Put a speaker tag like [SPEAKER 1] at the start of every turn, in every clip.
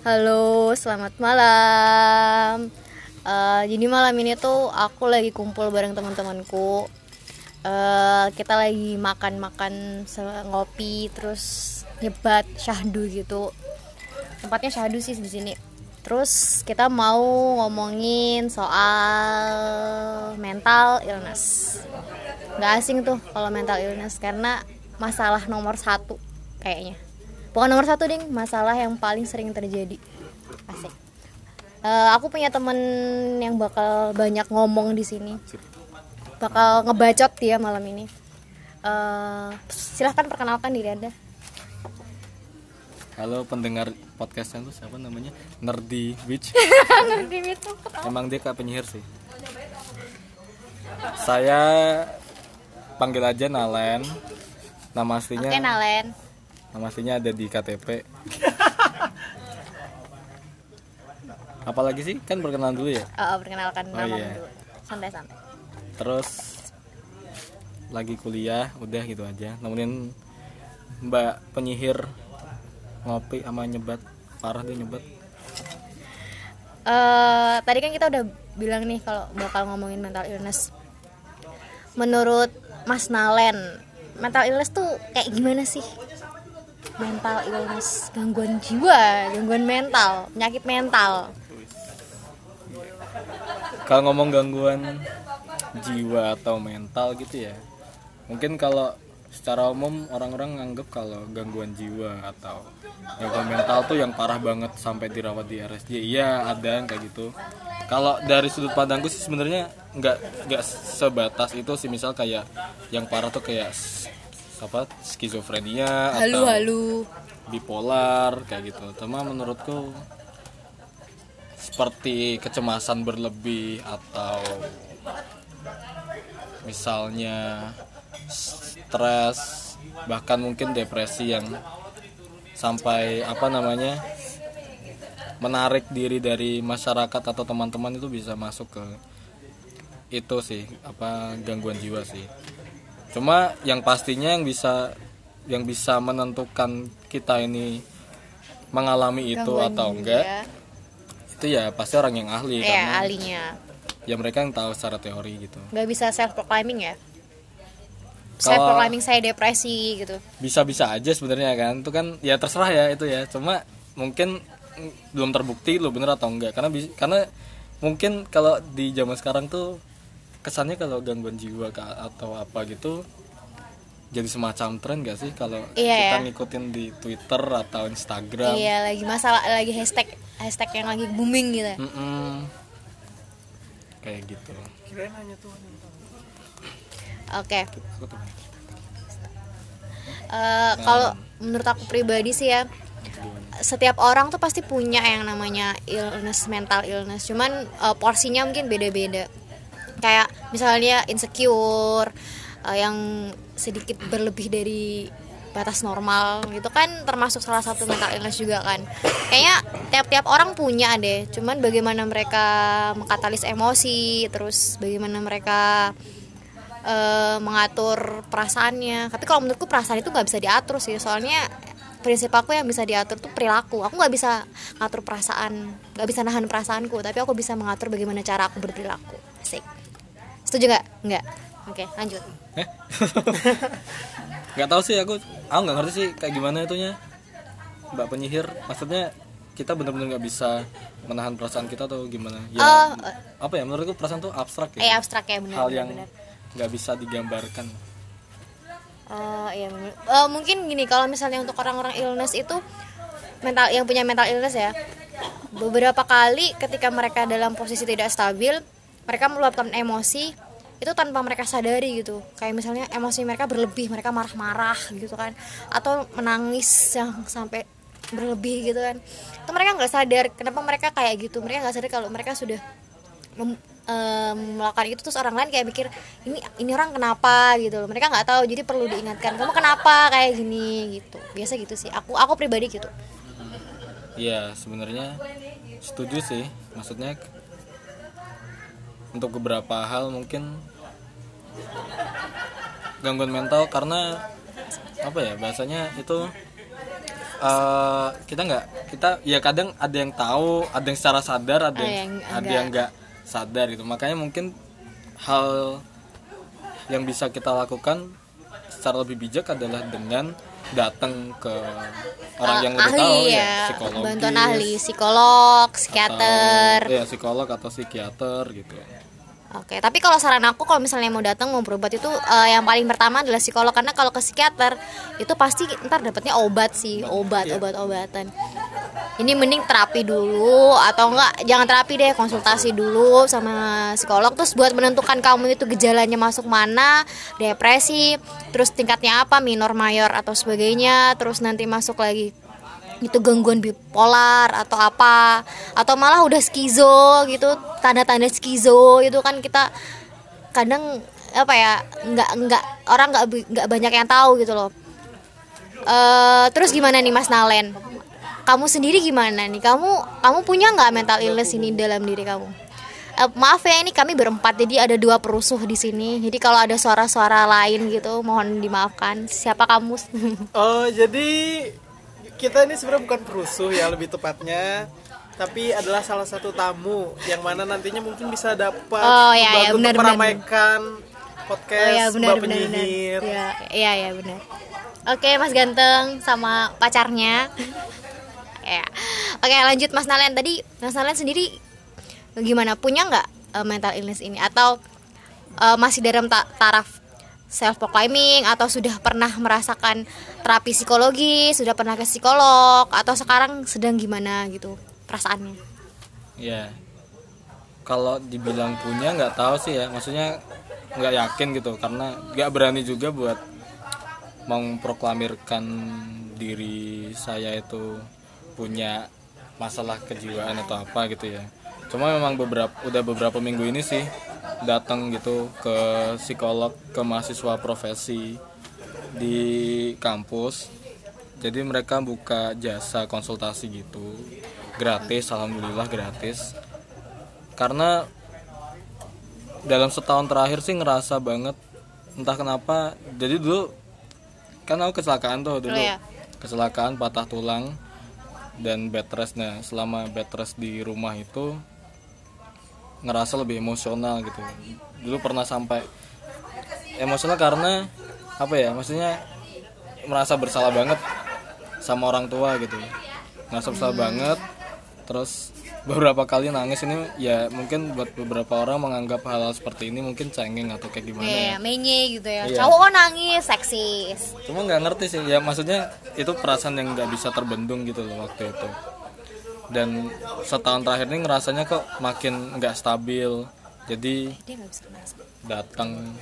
[SPEAKER 1] Halo, selamat malam. Eh, jadi malam ini tuh aku lagi kumpul bareng teman-temanku. Eh, kita lagi makan-makan ngopi, terus nyebat syahdu gitu. Tempatnya syahdu sih di sini. Terus kita mau ngomongin soal mental illness. Gak asing tuh kalau mental illness karena masalah nomor satu kayaknya. Bukan nomor satu ding, masalah yang paling sering terjadi. Asik. Eh, aku punya temen yang bakal banyak ngomong di sini. Bakal ngebacot dia malam ini. Eh, silahkan perkenalkan diri anda.
[SPEAKER 2] Halo pendengar podcastnya tuh siapa namanya? Nerdy Witch.
[SPEAKER 1] Ngerti itu ketawa.
[SPEAKER 2] Emang dia kayak penyihir sih. Saya panggil aja Nalen. Nama aslinya
[SPEAKER 1] Oke Nalen.
[SPEAKER 2] Nama aslinya ada di KTP. Apalagi sih? Kan perkenalan dulu ya.
[SPEAKER 1] Oh, perkenalkan
[SPEAKER 2] Oh,
[SPEAKER 1] nama
[SPEAKER 2] iya.
[SPEAKER 1] dulu. Santai-santai.
[SPEAKER 2] Terus lagi kuliah, udah gitu aja. Nemenin Mbak penyihir ngopi sama nyebat. Parah dia nyebat.
[SPEAKER 1] eh tadi kan kita udah bilang nih kalau bakal ngomongin mental illness. Menurut Mas Nalen, mental illness tuh kayak gimana sih? Mental illness, gangguan jiwa, gangguan mental, penyakit mental.
[SPEAKER 2] kalau ngomong gangguan jiwa atau mental gitu ya mungkin kalau secara umum orang-orang nganggep kalau gangguan jiwa atau gangguan mental tuh yang parah banget sampai dirawat di RSJ iya ada yang kayak gitu. Kalau dari sudut pandangku sih sebenarnya nggak nggak sebatas itu sih. Misal kayak yang parah tuh kayak apa skizofrenia
[SPEAKER 1] Halu
[SPEAKER 2] atau
[SPEAKER 1] halu.
[SPEAKER 2] bipolar kayak gitu cuma menurutku seperti kecemasan berlebih atau misalnya stres bahkan mungkin depresi yang sampai apa namanya menarik diri dari masyarakat atau teman-teman itu bisa masuk ke itu sih apa gangguan jiwa sih cuma yang pastinya yang bisa yang bisa menentukan kita ini mengalami itu
[SPEAKER 1] Gangguan
[SPEAKER 2] atau enggak itu ya pasti orang yang ahli
[SPEAKER 1] Ya,
[SPEAKER 2] karena
[SPEAKER 1] ahlinya.
[SPEAKER 2] ya mereka yang tahu secara teori gitu
[SPEAKER 1] Gak bisa self proclaiming ya. Self proclaiming saya depresi gitu.
[SPEAKER 2] bisa-bisa aja sebenarnya kan itu kan ya terserah ya itu ya cuma mungkin belum terbukti lo bener atau enggak karena karena mungkin kalau di zaman sekarang tuh kesannya kalau gangguan jiwa atau apa gitu jadi semacam tren gak sih kalau
[SPEAKER 1] Iya,
[SPEAKER 2] kita
[SPEAKER 1] ya.
[SPEAKER 2] ngikutin di Twitter atau Instagram
[SPEAKER 1] Iya, lagi masalah lagi hashtag hashtag yang lagi booming gitu.
[SPEAKER 2] Mm-mm. kayak gitu
[SPEAKER 1] Oke. Eh, kalau menurut aku pribadi sih ya setiap orang tuh pasti punya yang namanya illness mental illness cuman eh, porsinya mungkin beda-beda kayak misalnya insecure eh, yang sedikit berlebih dari batas normal gitu kan termasuk salah satu mental illness juga kan. Kayaknya tiap-tiap orang punya deh cuman bagaimana mereka mengkatalis emosi terus bagaimana mereka eh, mengatur perasaannya. Tapi kalau menurutku perasaan itu nggak bisa diatur sih soalnya prinsip aku yang bisa diatur tuh perilaku. Aku nggak bisa ngatur perasaan nggak bisa nahan perasaanku tapi aku bisa mengatur bagaimana cara aku berperilaku. Asik setuju nggak? Nggak. Oke lanjut.
[SPEAKER 2] Eh? nggak tahu sih aku aku nggak ngerti sih kayak gimana itunya. Mbak penyihir maksudnya kita bener-bener nggak bisa menahan perasaan kita atau gimana? Ya
[SPEAKER 1] Oh,
[SPEAKER 2] apa ya menurutku perasaan tuh abstrak
[SPEAKER 1] eh
[SPEAKER 2] ya
[SPEAKER 1] abstrak ya benar
[SPEAKER 2] hal yang nggak bisa digambarkan.
[SPEAKER 1] Eh, iya bener. Eh, mungkin gini kalau misalnya untuk orang-orang illness itu mental yang punya mental illness ya beberapa kali ketika mereka dalam posisi tidak stabil mereka meluapkan emosi itu tanpa mereka sadari gitu. Kayak misalnya emosi mereka berlebih mereka marah-marah gitu kan. Atau menangis yang sampai berlebih gitu kan. Itu mereka nggak sadar kenapa mereka kayak gitu. Mereka nggak sadar kalau mereka sudah mem- em, melakukan itu. Terus orang lain kayak mikir ini ini orang kenapa? gitu loh. Mereka nggak tahu jadi perlu diingatkan kamu kenapa kayak gini? gitu. Biasa gitu sih. Aku aku pribadi gitu.
[SPEAKER 2] Iya sebenarnya setuju sih. Maksudnya untuk beberapa hal mungkin gangguan mental karena apa ya bahasanya itu eh, kita nggak kita ya kadang ada yang tahu ada yang secara sadar ada
[SPEAKER 1] Ada
[SPEAKER 2] yang,
[SPEAKER 1] yang
[SPEAKER 2] ada yang nggak sadar itu makanya mungkin hal yang bisa kita lakukan secara lebih bijak adalah dengan datang ke orang
[SPEAKER 1] Eh,
[SPEAKER 2] yang lebih
[SPEAKER 1] ahli
[SPEAKER 2] tahu ya,
[SPEAKER 1] ya, bantuan ahli psikolog psikiater
[SPEAKER 2] atau, ya psikolog atau psikiater gitu
[SPEAKER 1] Oke, tapi kalau saran aku kalau misalnya mau datang mau berobat itu eh, yang paling pertama adalah psikolog karena kalau ke psikiater itu pasti ntar dapatnya obat sih, obat,
[SPEAKER 2] iya.
[SPEAKER 1] obat-obatan. Ini mending terapi dulu atau enggak jangan terapi deh, konsultasi dulu sama psikolog. Terus buat menentukan kamu itu gejalanya masuk mana, depresi, terus tingkatnya apa, minor, mayor atau sebagainya, terus nanti masuk lagi itu gangguan bipolar atau apa atau malah udah skizo gitu tanda-tanda skizo itu kan kita kadang apa ya nggak nggak orang nggak nggak banyak yang tahu gitu loh. Eh terus gimana nih Mas Nalen kamu sendiri gimana nih kamu kamu punya nggak mental illness ini dalam diri kamu Eh, maaf ya ini kami berempat jadi ada dua perusuh di sini jadi kalau ada suara-suara lain gitu mohon dimaafkan siapa kamu
[SPEAKER 3] Oh, jadi kita ini sebenarnya bukan perusuh ya lebih tepatnya, tapi adalah salah satu tamu yang mana nantinya mungkin bisa dapat
[SPEAKER 1] Oh, ya, ya,
[SPEAKER 3] membantu untuk
[SPEAKER 1] benar, benar.
[SPEAKER 3] meramaikan podcast
[SPEAKER 1] Oh ya benar
[SPEAKER 3] Mbak
[SPEAKER 1] benar benar.
[SPEAKER 3] Penyihir.
[SPEAKER 1] Iya iya ya, benar. Oke Mas Ganteng sama pacarnya. Ya. Oke lanjut Mas Nalen. Tadi Mas Nalen sendiri gimana? Punya nggak eh, mental illness ini? Atau eh, masih dalam ta- taraf self proclaiming atau sudah pernah merasakan terapi psikologi? Sudah pernah ke psikolog? Atau sekarang sedang gimana gitu perasaannya?
[SPEAKER 2] Ya kalau dibilang punya nggak tahu sih ya. Maksudnya nggak yakin gitu. Karena nggak berani juga buat memproklamirkan diri saya itu punya masalah kejiwaan atau apa gitu ya. Cuma memang beberapa udah beberapa minggu ini sih datang gitu ke psikolog ke mahasiswa profesi di kampus. Jadi mereka buka jasa konsultasi gitu. Gratis alhamdulillah gratis. Karena dalam setahun terakhir sih ngerasa banget entah kenapa. Jadi dulu kan aku kecelakaan tuh dulu.
[SPEAKER 1] Oh, iya.
[SPEAKER 2] kecelakaan patah tulang dan bed rest nah selama bed rest di rumah itu ngerasa lebih emosional gitu. Dulu pernah sampai emosional karena apa ya maksudnya merasa bersalah banget sama orang tua gitu. Merasa bersalah banget terus beberapa kali nangis ini ya mungkin buat beberapa orang menganggap hal, -hal seperti ini mungkin cengeng atau kayak gimana ya
[SPEAKER 1] Iya, menye gitu ya.
[SPEAKER 2] Iya.
[SPEAKER 1] Cowok kok nangis, seksis.
[SPEAKER 2] cuma nggak ngerti sih ya maksudnya itu perasaan yang nggak bisa terbendung gitu loh waktu itu dan setahun terakhir ini ngerasanya kok makin nggak stabil jadi datang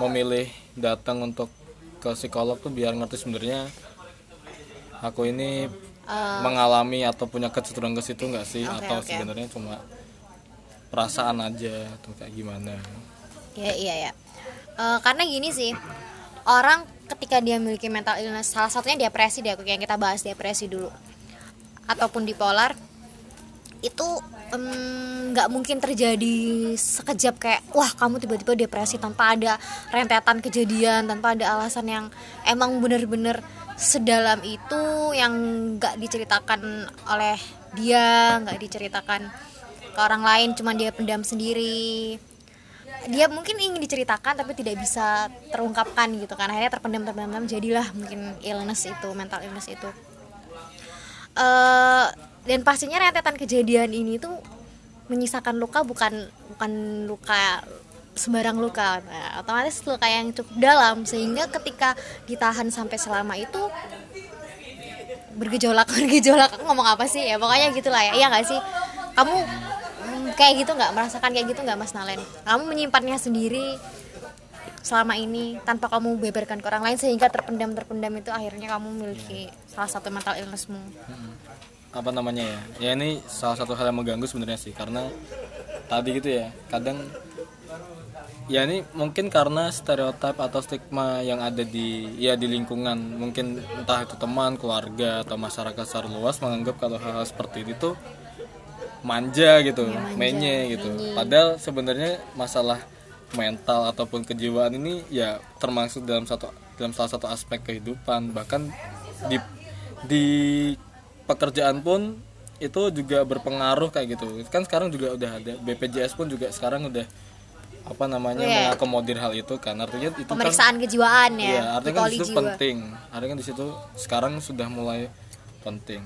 [SPEAKER 2] memilih datang untuk ke psikolog tuh biar ngerti sebenarnya aku ini
[SPEAKER 1] Eh,
[SPEAKER 2] mengalami atau punya kecenderungan ke situ nggak sih
[SPEAKER 1] Oke,
[SPEAKER 2] atau
[SPEAKER 1] oke.
[SPEAKER 2] sebenarnya cuma perasaan aja atau kayak gimana
[SPEAKER 1] Iya iya ya. Eh, karena gini sih, orang ketika dia memiliki mental illness, salah satunya depresi deh, yang kita bahas depresi dulu, ataupun bipolar, itu nggak mungkin terjadi sekejap kayak wah kamu tiba-tiba depresi tanpa ada rentetan kejadian, tanpa ada alasan yang emang bener-bener sedalam itu yang nggak diceritakan oleh dia, nggak diceritakan ke orang lain, cuman dia pendam sendiri. Dia mungkin ingin diceritakan tapi tidak bisa terungkapkan gitu kan. Akhirnya terpendam terpendam jadilah mungkin illness itu mental illness itu. Eh dan pastinya rentetan kejadian ini tuh menyisakan luka bukan bukan luka sembarang luka. Nah, otomatis luka yang cukup dalam. Sehingga ketika ditahan sampai selama itu bergejolak bergejolak. Aku ngomong apa sih? Ya pokoknya gitulah ya. Iya nggak sih? Kamu mm, kayak gitu nggak? Merasakan kayak gitu nggak mas Nalen? Kamu menyimpannya sendiri selama ini tanpa kamu beberkan ke orang lain sehingga terpendam terpendam itu akhirnya kamu memiliki salah satu mental illnessmu
[SPEAKER 2] apa namanya ya? Ya ini salah satu hal yang mengganggu sebenarnya sih karena tadi gitu ya kadang ya ini mungkin karena stereotip atau stigma yang ada di ya di lingkungan. Mungkin entah itu teman keluarga atau masyarakat secara luas menganggap kalau hal-hal seperti itu tuh manja gitu
[SPEAKER 1] manja,
[SPEAKER 2] menye gitu.
[SPEAKER 1] menye.
[SPEAKER 2] padahal sebenarnya masalah mental ataupun kejiwaan ini ya termasuk dalam satu dalam salah satu aspek kehidupan. Bahkan di di pekerjaan pun itu juga berpengaruh kayak gitu kan sekarang juga udah ada BPJS pun juga sekarang udah apa namanya
[SPEAKER 1] Iya.
[SPEAKER 2] mengakomodir hal itu kan artinya itu kan
[SPEAKER 1] pemeriksaan kejiwaan ya
[SPEAKER 2] Iya, artinya kan
[SPEAKER 1] jiwa.
[SPEAKER 2] penting. Artinya kan di situ sekarang sudah mulai penting.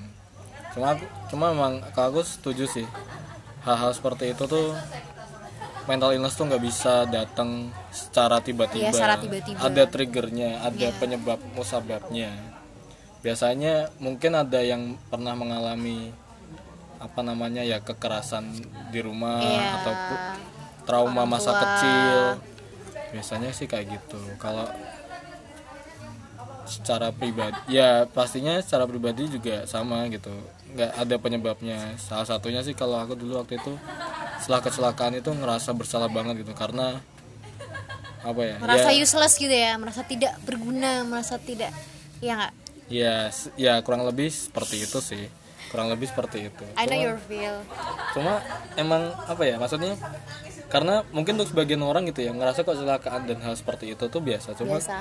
[SPEAKER 2] Cuma cuma memang kalau aku setuju sih hal-hal seperti itu tuh mental illness tuh nggak bisa datang secara tiba-tiba.
[SPEAKER 1] Iya, secara tiba-tiba.
[SPEAKER 2] Ada triggernya, ada
[SPEAKER 1] Iya.
[SPEAKER 2] penyebab musababnya. Biasanya mungkin ada yang pernah mengalami apa namanya ya kekerasan di rumah
[SPEAKER 1] Iya.
[SPEAKER 2] atau trauma
[SPEAKER 1] Orang
[SPEAKER 2] masa
[SPEAKER 1] tua.
[SPEAKER 2] kecil. Biasanya sih kayak gitu. Kalau secara pribadi ya pastinya secara pribadi juga sama gitu. Nggak ada penyebabnya. Salah satunya sih kalau aku dulu waktu itu setelah kecelakaan itu ngerasa bersalah banget gitu. Karena apa ya
[SPEAKER 1] merasa
[SPEAKER 2] ya,
[SPEAKER 1] useless gitu ya. Merasa tidak berguna merasa tidak ya nggak
[SPEAKER 2] ya ya kurang lebih seperti itu sih. Kurang lebih seperti itu.
[SPEAKER 1] I know
[SPEAKER 2] Cuma-
[SPEAKER 1] your feel.
[SPEAKER 2] cuma emang apa ya maksudnya karena mungkin untuk sebagian orang gitu ya ngerasa kok kecelakaan dan hal seperti itu tuh biasa. Cuma
[SPEAKER 1] biasa.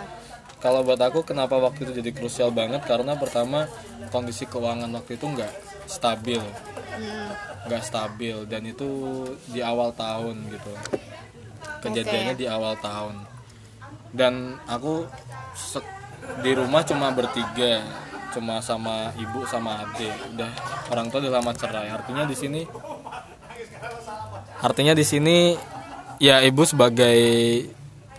[SPEAKER 2] kalau buat aku kenapa waktu itu jadi krusial banget? Karena pertama kondisi keuangan waktu itu nggak stabil.
[SPEAKER 1] Hmm.
[SPEAKER 2] nggak stabil. Dan itu di awal tahun gitu. Kejadiannya di awal tahun. Dan aku se- di rumah cuma bertiga cuma sama ibu sama adik. Udah orang tua udah lama cerai. Artinya di sini artinya di sini ya ibu sebagai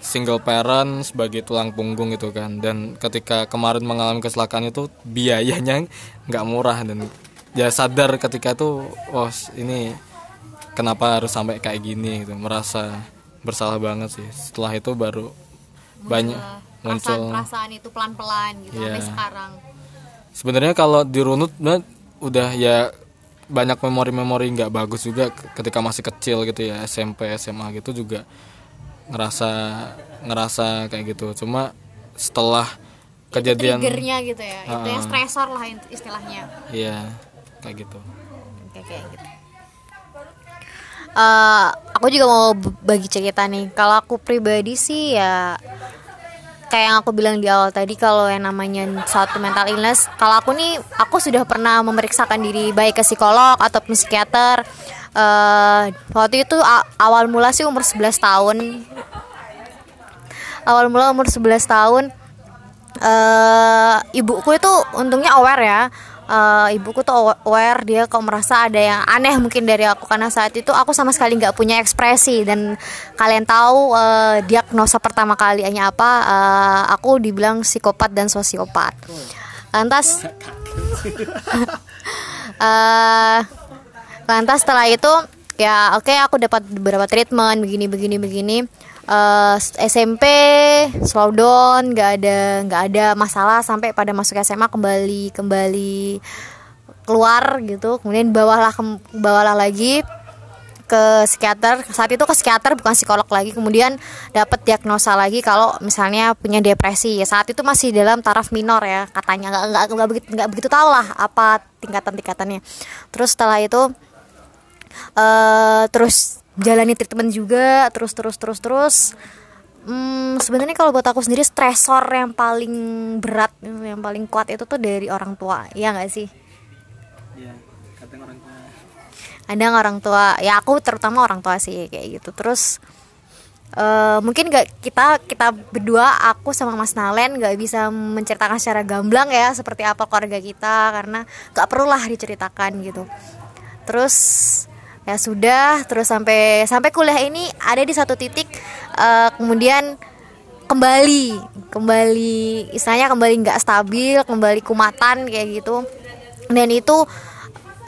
[SPEAKER 2] single parent sebagai tulang punggung gitu kan. Dan ketika kemarin mengalami kecelakaan itu biayanya nggak murah. Dan ya sadar ketika itu oh ini kenapa harus sampai kayak gini? Gitu. Merasa bersalah banget sih. Setelah itu baru banyak muncul
[SPEAKER 1] perasaan itu pelan pelan gitu
[SPEAKER 2] Iya.
[SPEAKER 1] sampai sekarang.
[SPEAKER 2] Sebenarnya kalau dirunut nah, udah ya banyak memori-memori nggak bagus juga ketika masih kecil gitu ya SMP SMA gitu juga ngerasa ngerasa kayak gitu. Cuma setelah kejadian
[SPEAKER 1] triggernya gitu ya itu yang
[SPEAKER 2] Ah.
[SPEAKER 1] stresor lah istilahnya.
[SPEAKER 2] Ya kayak gitu.
[SPEAKER 1] Kayak kayak gitu. Eh, aku juga mau bagi cerita nih. Kalau aku pribadi sih ya kayak yang aku bilang di awal tadi kalau yang namanya suatu mental illness kalau aku nih aku sudah pernah memeriksakan diri baik ke psikolog ataupun psikiater. Eh, waktu itu awal mula sih umur 11 tahun. Awal mula umur 11 tahun eh ibuku itu untungnya aware ya Eh, ibuku tuh aware dia kok merasa ada yang aneh mungkin dari aku. Karena saat itu aku sama sekali nggak punya ekspresi. Dan kalian tahu eh, diagnosa pertama kalinya apa? Eh, aku dibilang psikopat dan sosiopat. Lantas eh lantas setelah itu ya oke aku dapat beberapa treatment begini begini begini Eh, SMP slow down nggak ada nggak ada masalah sampai pada masuk SMA kembali kembali keluar gitu. Kemudian bawalah kem- bawalah lagi ke psikiater. Saat itu ke psikiater bukan psikolog lagi. Kemudian dapat diagnosa lagi kalau misalnya punya depresi. Ya saat itu masih dalam taraf minor ya katanya. Nggak nggak nggak begitu nggak begitu tahu lah apa tingkatan tingkatannya terus setelah itu eh terus jalani treatment juga terus terus terus terus. Hmm, sebenarnya kalau buat aku sendiri stresor yang paling berat yang paling kuat itu tuh dari orang tua. Ya nggak sih?
[SPEAKER 2] Ya kadang orang tua.
[SPEAKER 1] Kadang orang tua. Ya aku terutama orang tua sih kayak gitu. Terus eh, mungkin nggak kita kita berdua aku sama Mas Nalen nggak bisa menceritakan secara gamblang ya seperti apa keluarga kita karena nggak perlulah diceritakan gitu. Terus ya sudah terus sampai sampai kuliah ini ada di satu titik eh, kemudian kembali kembali istilahnya kembali nggak stabil kembali kumatan kayak gitu. Dan itu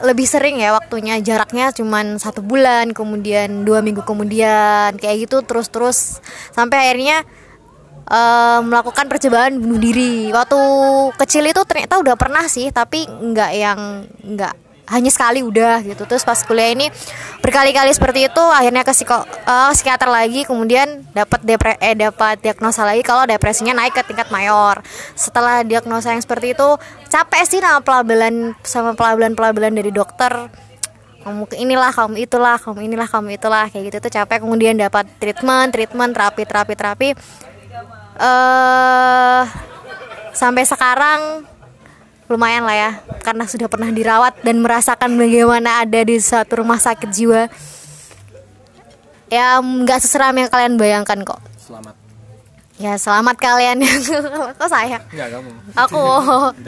[SPEAKER 1] lebih sering ya waktunya jaraknya cuman satu bulan kemudian dua minggu kemudian kayak gitu terus terus sampai akhirnya eh, melakukan percobaan bunuh diri. Waktu kecil itu ternyata udah pernah sih tapi nggak yang nggak hanya sekali udah gitu. Terus pas kuliah ini berkali-kali seperti itu akhirnya ke psiko, eh, psikiater lagi kemudian dapat depre eh dapat diagnosa lagi kalau depresinya naik ke tingkat mayor. Setelah diagnosa yang seperti itu capek sih sama pelabelan sama pelabelan pelabelan dari dokter. Kamu inilah kamu itulah kamu inilah kamu itulah kayak gitu tuh capek. Kemudian dapat treatment treatment terapi terapi terapi eh sampai sekarang lumayan lah ya karena sudah pernah dirawat dan merasakan bagaimana ada di suatu rumah sakit jiwa. Ya nggak seseram yang kalian bayangkan kok.
[SPEAKER 2] Selamat.
[SPEAKER 1] Ya selamat kalian. Yang kok saya?
[SPEAKER 2] Nggak kamu.
[SPEAKER 1] Aku.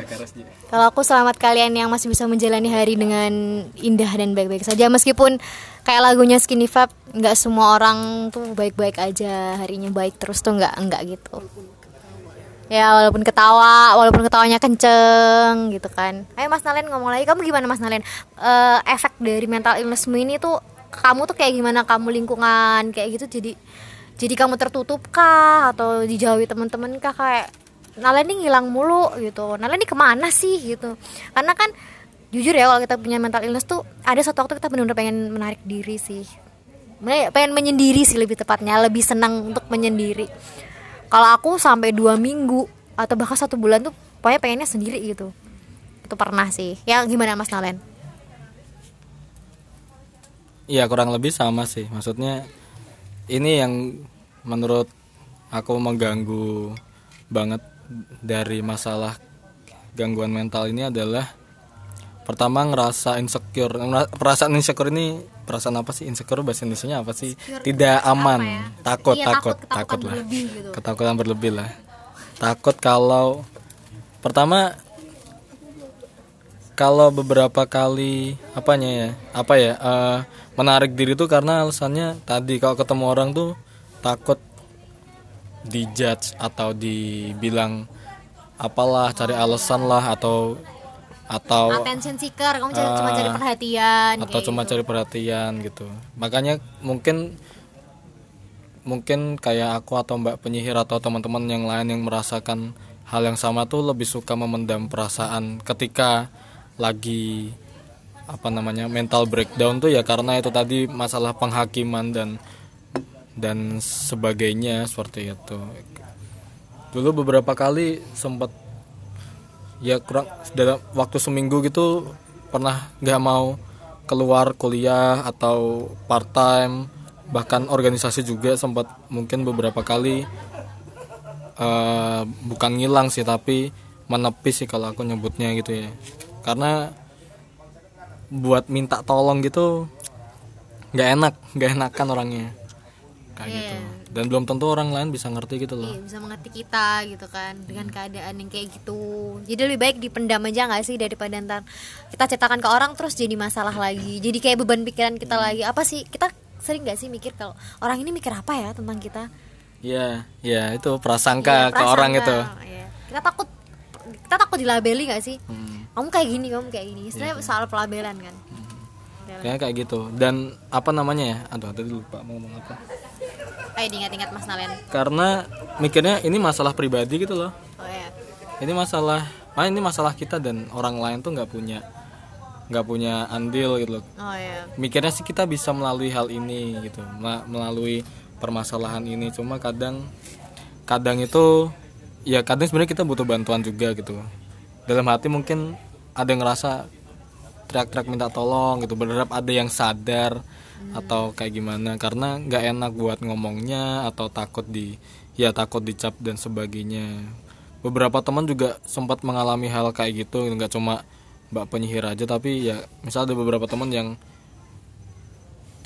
[SPEAKER 1] Kalau aku selamat kalian yang masih bisa menjalani hari dengan indah dan baik-baik saja. Meskipun kayak lagunya Skinny Fab nggak semua orang tuh baik-baik aja harinya baik terus tuh nggak nggak gitu ya walaupun ketawa walaupun ketawanya kenceng gitu kan. Ayo Mas Nalen ngomong lagi. Kamu gimana Mas Nalen? Eh, efek dari mental illnessmu ini tuh kamu tuh kayak gimana? Kamu lingkungan kayak gitu jadi jadi kamu tertutup kah? Atau dijauhi teman-teman kah? Kayak Nalen ini ngilang mulu gitu. Nalen ini ke mana sih gitu? Karena kan jujur ya kalau kita punya mental illness tuh ada suatu waktu kita benar-benar pengen menarik diri sih. Pengen menyendiri sih lebih tepatnya. Lebih senang untuk menyendiri kalau aku sampai dua minggu atau bahkan satu bulan tuh pokoknya pengennya sendiri gitu. Itu pernah sih. Ya gimana Mas Nalen?
[SPEAKER 2] Iya kurang lebih sama sih. Maksudnya ini yang menurut aku mengganggu banget dari masalah gangguan mental ini adalah pertama ngerasa insecure. Perasaan insecure ini perasaan apa sih? Insecure bahasa Indonesia apa sih? Tidak aman.
[SPEAKER 1] ya?
[SPEAKER 2] takut
[SPEAKER 1] Iya,
[SPEAKER 2] takut.
[SPEAKER 1] takut,
[SPEAKER 2] takut lah.
[SPEAKER 1] berlebih gitu.
[SPEAKER 2] ketakutan berlebih lah. Takut kalau pertama kalau beberapa kali apanya ya? Apa ya? Eh, menarik diri tuh karena alasannya tadi. Kalau ketemu orang tuh takut dijudge atau dibilang apalah cari alasan lah atau atau
[SPEAKER 1] attention seeker kamu cari, cuma cari perhatian
[SPEAKER 2] atau cuma
[SPEAKER 1] gitu.
[SPEAKER 2] cari perhatian gitu makanya mungkin mungkin kayak aku atau mbak penyihir atau teman-teman yang lain yang merasakan hal yang sama tuh lebih suka memendam perasaan ketika lagi apa namanya mental breakdown tuh ya karena itu tadi masalah penghakiman dan dan sebagainya seperti itu dulu beberapa kali sempat ya kurang dalam waktu seminggu gitu pernah nggak mau keluar kuliah atau part time bahkan organisasi juga sempat mungkin beberapa kali eh, bukan ngilang sih tapi menepis sih kalau aku nyebutnya gitu ya. Karena buat minta tolong gitu nggak enak nggak enakan orangnya. Kayak
[SPEAKER 1] Iya.
[SPEAKER 2] gitu dan belum tentu orang lain bisa ngerti gitu loh.
[SPEAKER 1] Iya, bisa mengerti kita gitu kan dengan keadaan yang kayak gitu. Jadi lebih baik dipendam aja nggak sih daripada ntar kita ceritakan ke orang terus jadi masalah lagi. Jadi kayak beban pikiran kita lagi. Apa sih kita sering nggak sih mikir kalau orang ini mikir apa ya tentang kita?
[SPEAKER 2] Iya, ya itu prasangka
[SPEAKER 1] Iya,
[SPEAKER 2] ke orang
[SPEAKER 1] prasangka.
[SPEAKER 2] itu.
[SPEAKER 1] Iya. kita takut kita takut dilabeli nggak sih?
[SPEAKER 2] Hmm.
[SPEAKER 1] kamu kayak gini kamu kayak gini.
[SPEAKER 2] Iya,
[SPEAKER 1] istilahnya soal pelabelan kan
[SPEAKER 2] Kayak kayak gitu. Dan apa namanya ya? Aduh, tadi lupa mau ngomong apa.
[SPEAKER 1] ayo diingat-ingat mas Nalen
[SPEAKER 2] Karena mikirnya ini masalah pribadi gitu loh.
[SPEAKER 1] oh ya
[SPEAKER 2] Ini masalah, ah ini masalah kita dan orang lain tuh nggak punya nggak punya andil gitu loh.
[SPEAKER 1] oh ya
[SPEAKER 2] Mikirnya sih kita bisa melalui hal ini gitu, mela- melalui permasalahan ini. Cuma kadang kadang itu ya kadang sebenarnya kita butuh bantuan juga gitu. Dalam hati mungkin ada yang ngerasa teriak-teriak minta tolong gitu berharap ada yang sadar atau kayak gimana. Karena nggak enak buat ngomongnya atau takut di ya takut dicap dan sebagainya. Beberapa teman juga sempat mengalami hal kayak gitu nggak cuma mbak penyihir aja tapi ya misal ada beberapa teman yang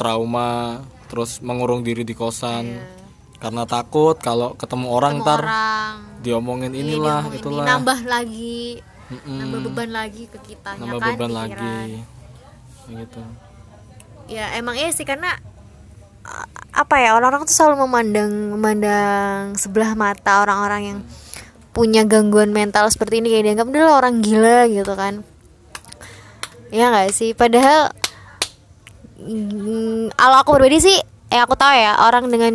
[SPEAKER 2] trauma terus mengurung diri di kosan. Karena takut kalau ketemu orang
[SPEAKER 1] Ketemu
[SPEAKER 2] ntar
[SPEAKER 1] orang.
[SPEAKER 2] diomongin
[SPEAKER 1] Iya,
[SPEAKER 2] inilah
[SPEAKER 1] diomongin
[SPEAKER 2] itulah.
[SPEAKER 1] ini, nambah lagi
[SPEAKER 2] Mm-mm.
[SPEAKER 1] nambah beban lagi ke kita
[SPEAKER 2] nambah
[SPEAKER 1] kan
[SPEAKER 2] beban
[SPEAKER 1] pikiran.
[SPEAKER 2] lagi. Gitu.
[SPEAKER 1] Ya emang iya sih karena apa ya orang-orang tuh selalu memandang memandang sebelah mata orang-orang yang punya gangguan mental seperti ini kayak dianggap dia lah orang gila gitu kan. Ya nggak sih? Padahal mm, kalau aku pribadi sih yang aku tahu ya orang dengan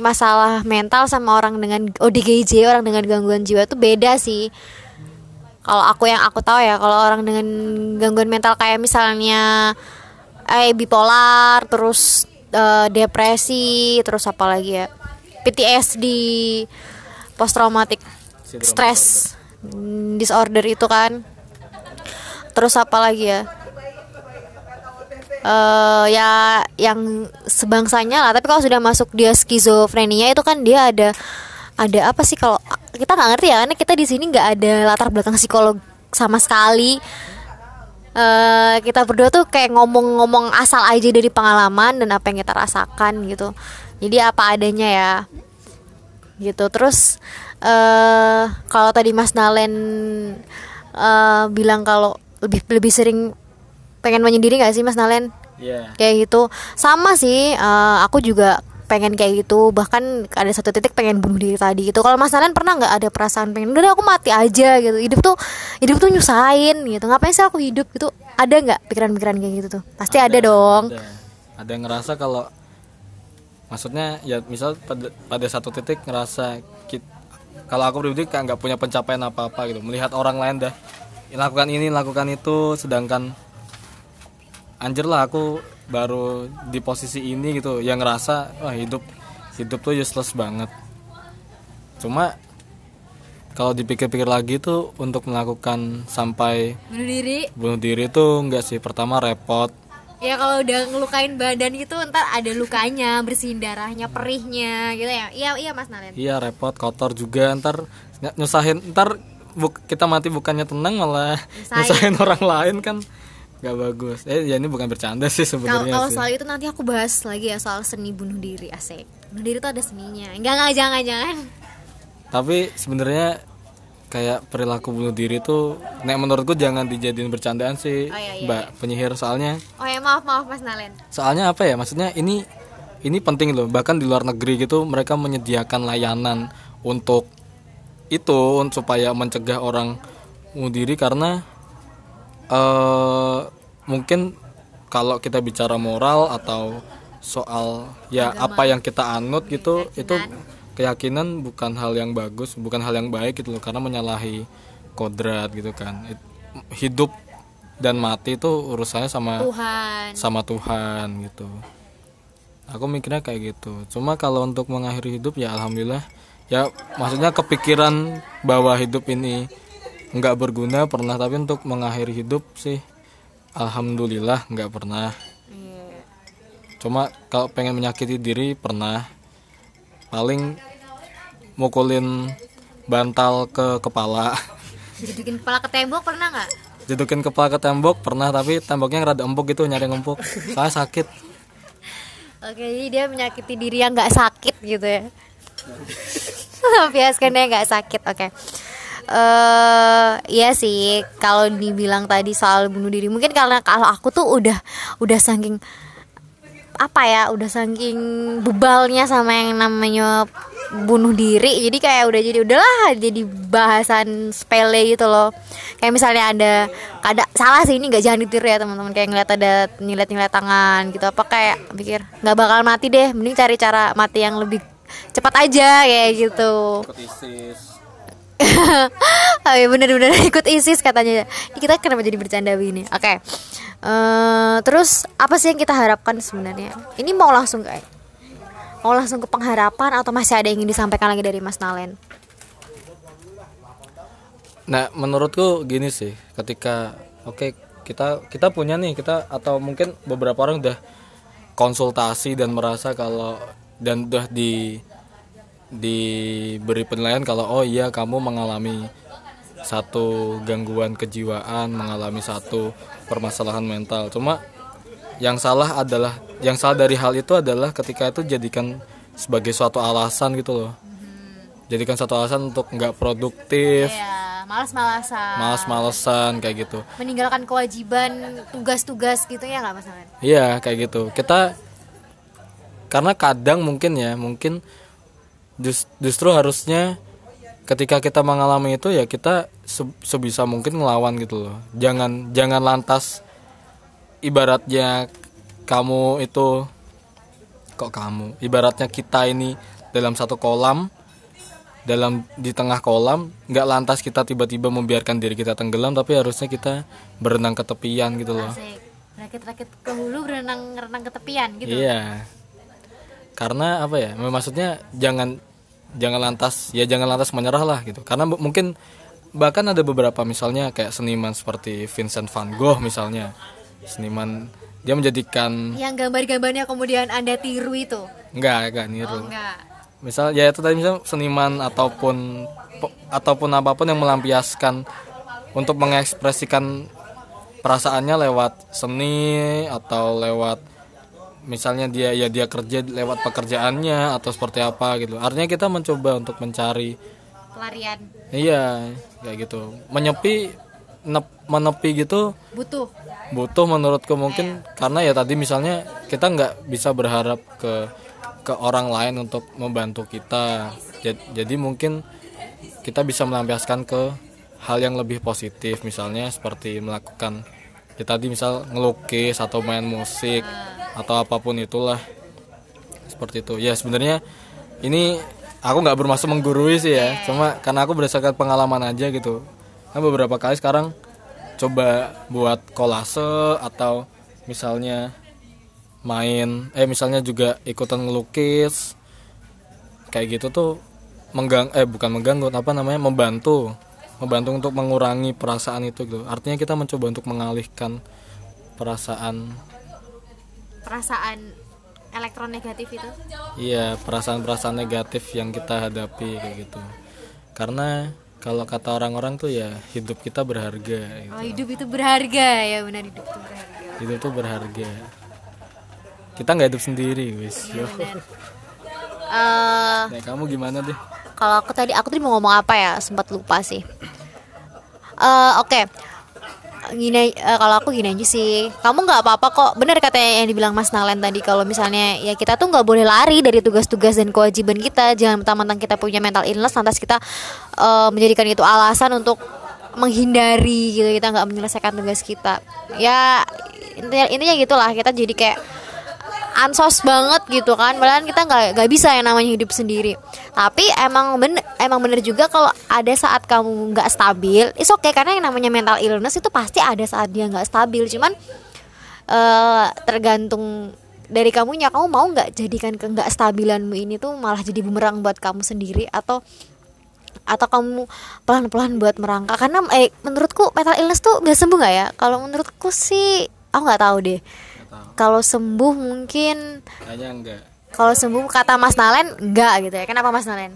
[SPEAKER 1] masalah mental sama orang dengan ODGJ orang dengan gangguan jiwa tuh beda sih kalau aku yang aku tahu ya kalau orang dengan gangguan mental kayak misalnya eh bipolar terus eh, depresi terus apa lagi ya? PTSD post traumatic stress disorder itu kan. Terus apa lagi ya? Eh ya yang sebangsanya lah tapi kalau sudah masuk dia skizofrenia itu kan dia ada ada apa sih kalau kita nggak ngerti ya karena kita di sini nggak ada latar belakang psikolog sama sekali. Eh kita berdua tuh kayak ngomong-ngomong asal aja dari pengalaman dan apa yang kita rasakan gitu. Jadi apa adanya ya. Gitu. Terus eh kalau tadi Mas Nalen eh bilang kalau lebih lebih sering pengen menyendiri nggak sih Mas Nalen?
[SPEAKER 2] Iya.
[SPEAKER 1] kayak gitu. Sama sih eh, aku juga pengen kayak gitu. Bahkan ada satu titik pengen bunuh diri tadi gitu. Kalau Mas pernah nggak ada perasaan pengen udah aku mati aja gitu. Hidup tuh hidup tuh nyusahin gitu. Ngapain sih aku hidup gitu? Ada nggak pikiran-pikiran kayak gitu tuh? Pasti ada, dong.
[SPEAKER 2] Ada. Ada yang ngerasa kalau maksudnya ya misal pada, pada satu titik ngerasa kit- kalau aku pribadi kayak nggak punya pencapaian apa-apa gitu. Melihat orang lain dah lakukan ini lakukan itu sedangkan anjir lah aku baru di posisi ini gitu yang ngerasa wah hidup hidup tuh useless banget. Cuma kalau dipikir-pikir lagi tuh untuk melakukan sampai
[SPEAKER 1] bunuh diri?
[SPEAKER 2] bunuh diri tuh enggak sih pertama repot.
[SPEAKER 1] Ya kalau udah ngelukain badan gitu ntar ada lukanya bersihin darahnya perihnya gitu ya. Iya iya Mas Nalen
[SPEAKER 2] Iya repot, kotor juga. Ntar ny- nyusahin ntar buk- kita mati bukannya tenang malah
[SPEAKER 1] Nyusahin.
[SPEAKER 2] nyusahin orang lain kan nggak bagus. Eh ya ini bukan bercanda sih sebenarnya
[SPEAKER 1] kalau soal itu nanti aku bahas lagi ya soal seni bunuh diri asik. Bunuh diri tuh ada seninya. Enggak enggak jangan jangan.
[SPEAKER 2] Tapi sebenarnya kayak perilaku bunuh diri tuh, nek menurutku jangan dijadiin bercandaan sih,
[SPEAKER 1] Oh, iya, iya,
[SPEAKER 2] Mbak penyihir soalnya.
[SPEAKER 1] Oh ya maaf maaf Mas Nalen.
[SPEAKER 2] Soalnya apa ya? Maksudnya ini ini penting loh. Bahkan di luar negeri gitu mereka menyediakan layanan untuk itu supaya mencegah orang bunuh diri karena eh mungkin kalau kita bicara moral atau soal ya apa yang kita anut gitu itu keyakinan bukan hal yang bagus, bukan hal yang baik gitu loh karena menyalahi kodrat gitu kan. It- hidup dan mati itu urusannya sama
[SPEAKER 1] Tuhan.
[SPEAKER 2] sama Tuhan gitu. Aku mikirnya kayak gitu. Cuma kalau untuk mengakhiri hidup ya alhamdulillah ya maksudnya kepikiran bahwa hidup ini nggak berguna pernah tapi untuk mengakhiri hidup sih alhamdulillah nggak pernah.
[SPEAKER 1] Iya.
[SPEAKER 2] Cuma kalau pengen menyakiti diri pernah. Paling mukulin bantal ke kepala.
[SPEAKER 1] Jedukin kepala ke tembok pernah nggak?
[SPEAKER 2] Jedukin kepala ke tembok pernah tapi temboknya rada empuk gitu nyari empuk. Saya sakit.
[SPEAKER 1] Oke, jadi dia menyakiti diri yang nggak sakit gitu ya. Biaskan dia nggak sakit, oke. Eh iya sih. Kalau dibilang tadi soal bunuh diri mungkin karena kalau aku tuh udah udah saking apa ya udah saking bebalnya sama yang namanya bunuh diri. Jadi kayak udah jadi udahlah jadi bahasan sepele gitu loh. Kayak misalnya ada ada salah sih ini nggak jangan ditiru ya teman-teman. Kayak ngeliat ada nyilet nyilet tangan gitu. Apa kayak pikir nggak bakal mati deh. Mending cari cara mati yang lebih cepat aja kayak gitu. Oh iya bener-bener ikut ISIS katanya. Kita kenapa jadi bercanda begini? Oke. Eh, Terus apa sih yang kita harapkan sebenarnya? Ini mau langsung kayak Mau langsung ke pengharapan Atau masih ada yang ingin disampaikan lagi dari Mas Nalen?
[SPEAKER 2] Nah, menurutku gini sih, ketika oke kita kita punya nih kita atau mungkin beberapa orang udah konsultasi dan merasa kalau dan udah di diberi penilaian kalau oh iya kamu mengalami satu gangguan kejiwaan, mengalami satu permasalahan mental. Cuma yang salah adalah yang salah dari hal itu adalah ketika itu jadikan sebagai suatu alasan gitu loh. Jadikan suatu alasan untuk nggak produktif,
[SPEAKER 1] Ya malas-malasan
[SPEAKER 2] males-malesan kayak gitu.
[SPEAKER 1] Meninggalkan kewajiban Tugas-tugas gitu ya nggak Mas
[SPEAKER 2] Iya kayak gitu. Kita karena kadang mungkin ya mungkin jus- justru harusnya ketika kita mengalami itu ya kita se- sebisa mungkin ngelawan gitu loh. Jangan jangan lantas ibaratnya kamu itu kok kamu ibaratnya kita ini dalam satu kolam dalam di tengah kolam nggak lantas kita tiba-tiba membiarkan diri kita tenggelam tapi harusnya kita berenang ke tepian gitu loh
[SPEAKER 1] Rakit-rakit ke hulu berenang renang ke tepian gitu
[SPEAKER 2] Iya. Karena apa ya? Maksudnya jangan jangan lantas ya jangan lantas menyerah lah gitu. Karena mungkin bahkan ada beberapa misalnya kayak seniman seperti Vincent van Gogh misalnya. Seniman dia menjadikan
[SPEAKER 1] Yang gambar-gambarnya kemudian Anda tiru itu
[SPEAKER 2] enggak enggak
[SPEAKER 1] Oh
[SPEAKER 2] niru.
[SPEAKER 1] enggak
[SPEAKER 2] Misal ya itu tadi misal seniman ataupun po- ataupun apa pun yang melampiaskan untuk mengekspresikan perasaannya lewat seni atau lewat misalnya dia ya dia kerja lewat pekerjaannya atau seperti apa gitu. Artinya kita mencoba untuk mencari
[SPEAKER 1] pelarian.
[SPEAKER 2] Iya kayak gitu. Menyepi nep- menepi gitu
[SPEAKER 1] butuh.
[SPEAKER 2] butuh menurutku mungkin karena ya tadi misalnya kita nggak bisa berharap ke ke orang lain untuk membantu kita. Jadi, jadi mungkin kita bisa melampiaskan ke hal yang lebih positif misalnya seperti melakukan ya tadi misal ngelukis atau main musik atau apa pun itulah. Seperti itu. Ya sebenarnya ini aku nggak bermaksud menggurui sih ya. Cuma karena aku berdasarkan pengalaman aja gitu. Kan beberapa kali sekarang coba buat kolase atau misalnya main eh misalnya juga ikutan ngelukis. Kayak gitu tuh menggang eh bukan mengganggu apa namanya membantu. Membantu untuk mengurangi perasaan itu gitu. Artinya kita mencoba untuk mengalihkan perasaan
[SPEAKER 1] perasaan elektronegatif itu?
[SPEAKER 2] Iya perasaan-perasaan negatif yang kita hadapi kayak gitu. Karena kalau kata orang-orang tuh ya hidup kita berharga gitu.
[SPEAKER 1] oh hidup itu berharga. Ya benar hidup itu berharga.
[SPEAKER 2] Hidup tuh berharga. Kita nggak hidup sendiri wis yo.
[SPEAKER 1] Eh,
[SPEAKER 2] nah, kamu gimana deh
[SPEAKER 1] kalau aku tadi aku tadi mau ngomong apa ya? Sempat lupa sih. Eh, oke gini eh, kalau aku gini aja sih. Kamu nggak apa-apa kok. Bener katanya yang dibilang Mas Nalen tadi kalau misalnya ya kita tuh nggak boleh lari dari tugas-tugas dan kewajiban kita. Jangan mentang-mentang kita punya mental illness lantas kita eh, menjadikan itu alasan untuk menghindari gitu. Kita nggak menyelesaikan tugas kita. Ya intinya, intinya gitulah. Kita jadi kayak ansos banget gitu kan. Padahal kita nggak nggak bisa yang namanya hidup sendiri tapi emang bener emang bener juga kalau ada saat kamu nggak stabil is oke karena yang namanya mental illness itu pasti ada saat dia nggak stabil. Cuman eh tergantung dari kamunya kamu mau nggak jadikan ke nggak stabilanmu ini tuh malah jadi bumerang buat kamu sendiri atau atau kamu pelan-pelan buat merangkak. Karena eh menurutku mental illness tuh bisa sembuh nggak ya? Kalau menurutku sih aku nggak tahu deh. Kalau sembuh mungkin
[SPEAKER 2] kayaknya enggak
[SPEAKER 1] kalau sembuh kata Mas Nalen enggak gitu ya. Kenapa Mas Nalen?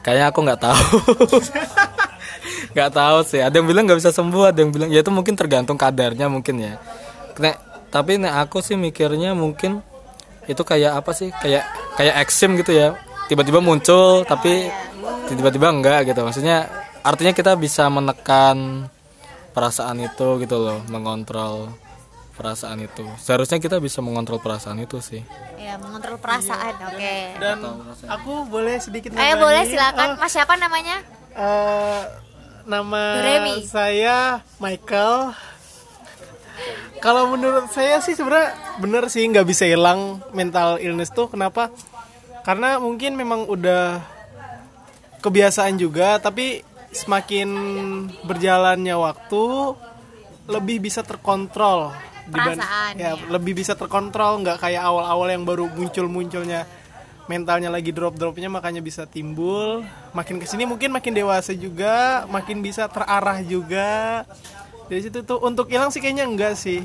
[SPEAKER 2] Kayaknya aku nggak tahu. Nggak tahu sih. Ada yang bilang nggak bisa sembuh ada yang bilang ya itu mungkin tergantung kadarnya mungkin ya. Nek, tapi nek aku sih mikirnya mungkin itu kayak apa sih? Kayak kayak eksim gitu ya. Tiba-tiba muncul tapi tiba-tiba enggak gitu. Maksudnya artinya kita bisa menekan perasaan itu gitu loh mengontrol perasaan itu. Seharusnya kita bisa mengontrol perasaan itu sih.
[SPEAKER 1] Ya mengontrol perasaan oke.
[SPEAKER 3] Dan aku boleh sedikit
[SPEAKER 1] eh boleh silakan.
[SPEAKER 3] Oh,
[SPEAKER 1] Mas siapa namanya?
[SPEAKER 3] Eh, nama
[SPEAKER 1] Doremi.
[SPEAKER 3] saya Michael. Kalau menurut saya sih sebenarnya bener sih nggak bisa hilang mental illness tuh. Kenapa? Karena mungkin memang udah kebiasaan juga tapi semakin berjalannya waktu lebih bisa terkontrol
[SPEAKER 1] Perasaan,
[SPEAKER 3] ya,
[SPEAKER 1] ya.
[SPEAKER 3] lebih bisa terkontrol nggak kayak awal-awal yang baru muncul munculnya mentalnya lagi drop dropnya makanya bisa timbul. Makin ke sini mungkin makin dewasa juga makin bisa terarah juga. Dari situ tuh untuk hilang sih kayaknya enggak sih.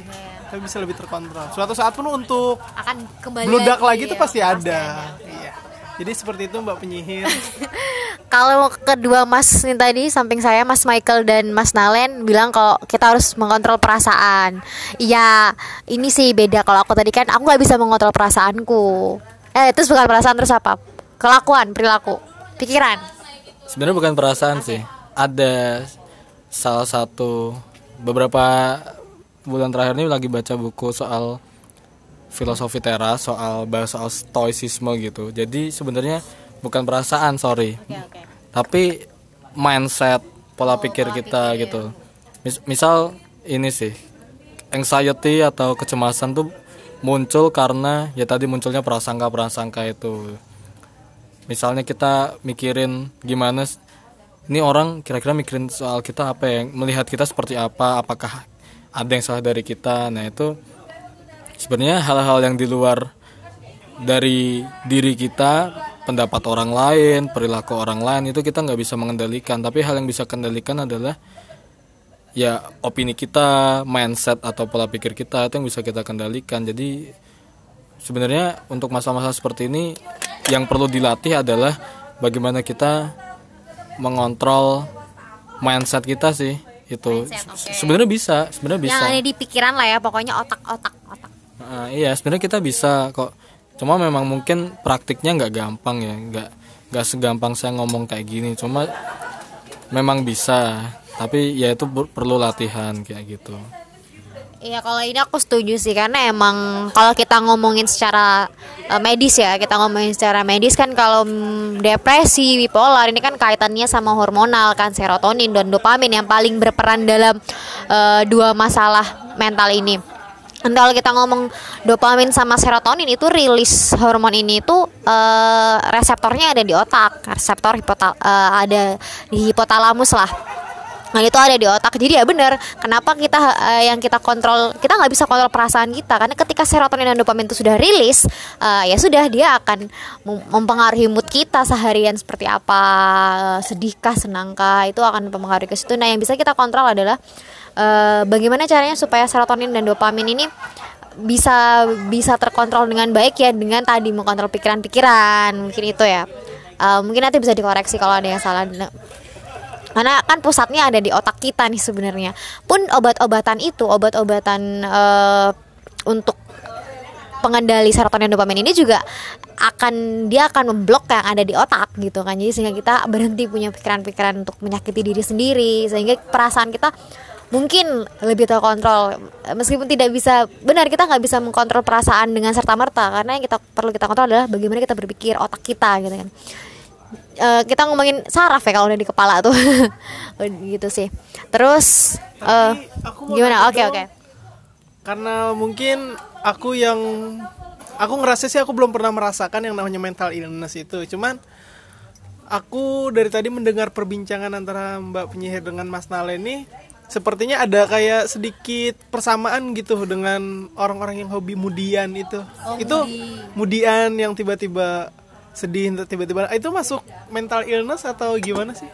[SPEAKER 3] Tapi bisa lebih terkontrol. Suatu saat pun untuk
[SPEAKER 1] akan kembali
[SPEAKER 3] bludak lagi,
[SPEAKER 1] ya,
[SPEAKER 3] tuh pasti,
[SPEAKER 1] pasti
[SPEAKER 3] ada. iya jadi seperti itu mbak penyihir.
[SPEAKER 1] Kalau kedua mas ini tadi samping saya mas Michael dan mas Nalen bilang kalau kita harus mengontrol perasaan. Iya ini sih beda. Kalau aku tadi kan aku nggak bisa mengontrol perasaanku. Eh terus bukan perasaan terus apa? Kelakuan perilaku pikiran.
[SPEAKER 2] Sebenarnya bukan perasaan sih. Ada salah satu beberapa bulan terakhir ini lagi baca buku soal filosofi teras soal bahas soal stoicisme gitu. Jadi sebenarnya bukan perasaan sorry.
[SPEAKER 1] Oke
[SPEAKER 2] tapi mindset pola pikir kita gitu. Mis- misal ini sih anxiety atau kecemasan tuh muncul karena ya tadi munculnya prasangka prasangka itu. Misalnya kita mikirin gimana ini orang kira-kira mikirin soal kita apa yang melihat kita seperti apa apakah ada yang salah dari kita. Nah itu sebenarnya hal-hal yang di luar dari diri kita pendapat orang lain perilaku orang lain itu kita nggak bisa mengendalikan. Tapi hal yang bisa kendalikan adalah ya opini kita mindset atau pola pikir kita itu yang bisa kita kendalikan. Jadi sebenarnya untuk masa-masa seperti ini yang perlu dilatih adalah bagaimana kita mengontrol mindset kita sih itu.
[SPEAKER 1] Mindset, oke.
[SPEAKER 2] sebenarnya bisa sebenarnya bisa.
[SPEAKER 1] yang ada di pikiran lah ya pokoknya otak
[SPEAKER 2] Nah, iya sebenarnya kita bisa kok. Cuma memang mungkin praktiknya nggak gampang ya. Nggak nggak segampang saya ngomong kayak gini. Cuma memang bisa. Tapi ya itu per- perlu latihan kayak gitu.
[SPEAKER 1] Iya kalau ini aku setuju sih. Karena emang kalau kita ngomongin secara eh, medis ya kita ngomongin secara medis kan kalau mm, depresi bipolar ini kan kaitannya sama hormonal kan serotonin dan dopamin yang paling berperan dalam eh, dua masalah mental ini. Dan kalau kita ngomong dopamin sama serotonin itu rilis hormon ini itu eh, reseptornya ada di otak, reseptor hipotal eh, ada di hipotalamus lah. Nah itu ada di otak. Jadi ya benar. Kenapa kita eh, yang kita kontrol kita nggak bisa kontrol perasaan kita karena ketika serotonin dan dopamin itu sudah rilis, eh, ya sudah dia akan mem- mempengaruhi mood kita seharian seperti apa, sedihkah, senangkah itu akan mempengaruhi ke situ. Nah yang bisa kita kontrol adalah eh, bagaimana caranya supaya serotonin dan dopamin ini bisa bisa terkontrol dengan baik ya dengan tadi mengontrol pikiran-pikiran mungkin itu ya. Eh, mungkin nanti bisa dikoreksi kalau ada yang salah. Karena kan pusatnya ada di otak kita nih sebenarnya. Pun obat-obatan itu obat-obatan eh, untuk pengendali serotonin dopamin ini juga akan dia akan memblok yang ada di otak gitu kan. Jadi sehingga kita berhenti punya pikiran-pikiran untuk menyakiti diri sendiri sehingga perasaan kita mungkin lebih terkontrol meskipun tidak bisa benar kita nggak bisa mengkontrol perasaan dengan serta merta karena yang kita perlu kita kontrol adalah bagaimana kita berpikir otak kita gitu kan. Eh, kita ngomongin saraf ya kalau udah di kepala tuh. Gitu sih. Terus
[SPEAKER 3] aku mau
[SPEAKER 1] gimana?
[SPEAKER 3] nanya
[SPEAKER 1] oke
[SPEAKER 3] dong.
[SPEAKER 1] oke.
[SPEAKER 3] Karena mungkin aku yang aku ngerasa sih aku belum pernah merasakan yang namanya mental illness itu. Cuman aku dari tadi mendengar perbincangan antara Mbak penyihir dengan Mas Nale ini sepertinya ada kayak sedikit persamaan gitu dengan orang-orang yang hobi mudian itu. Itu mudian yang tiba-tiba sedih tiba-tiba itu masuk mental illness atau gimana sih?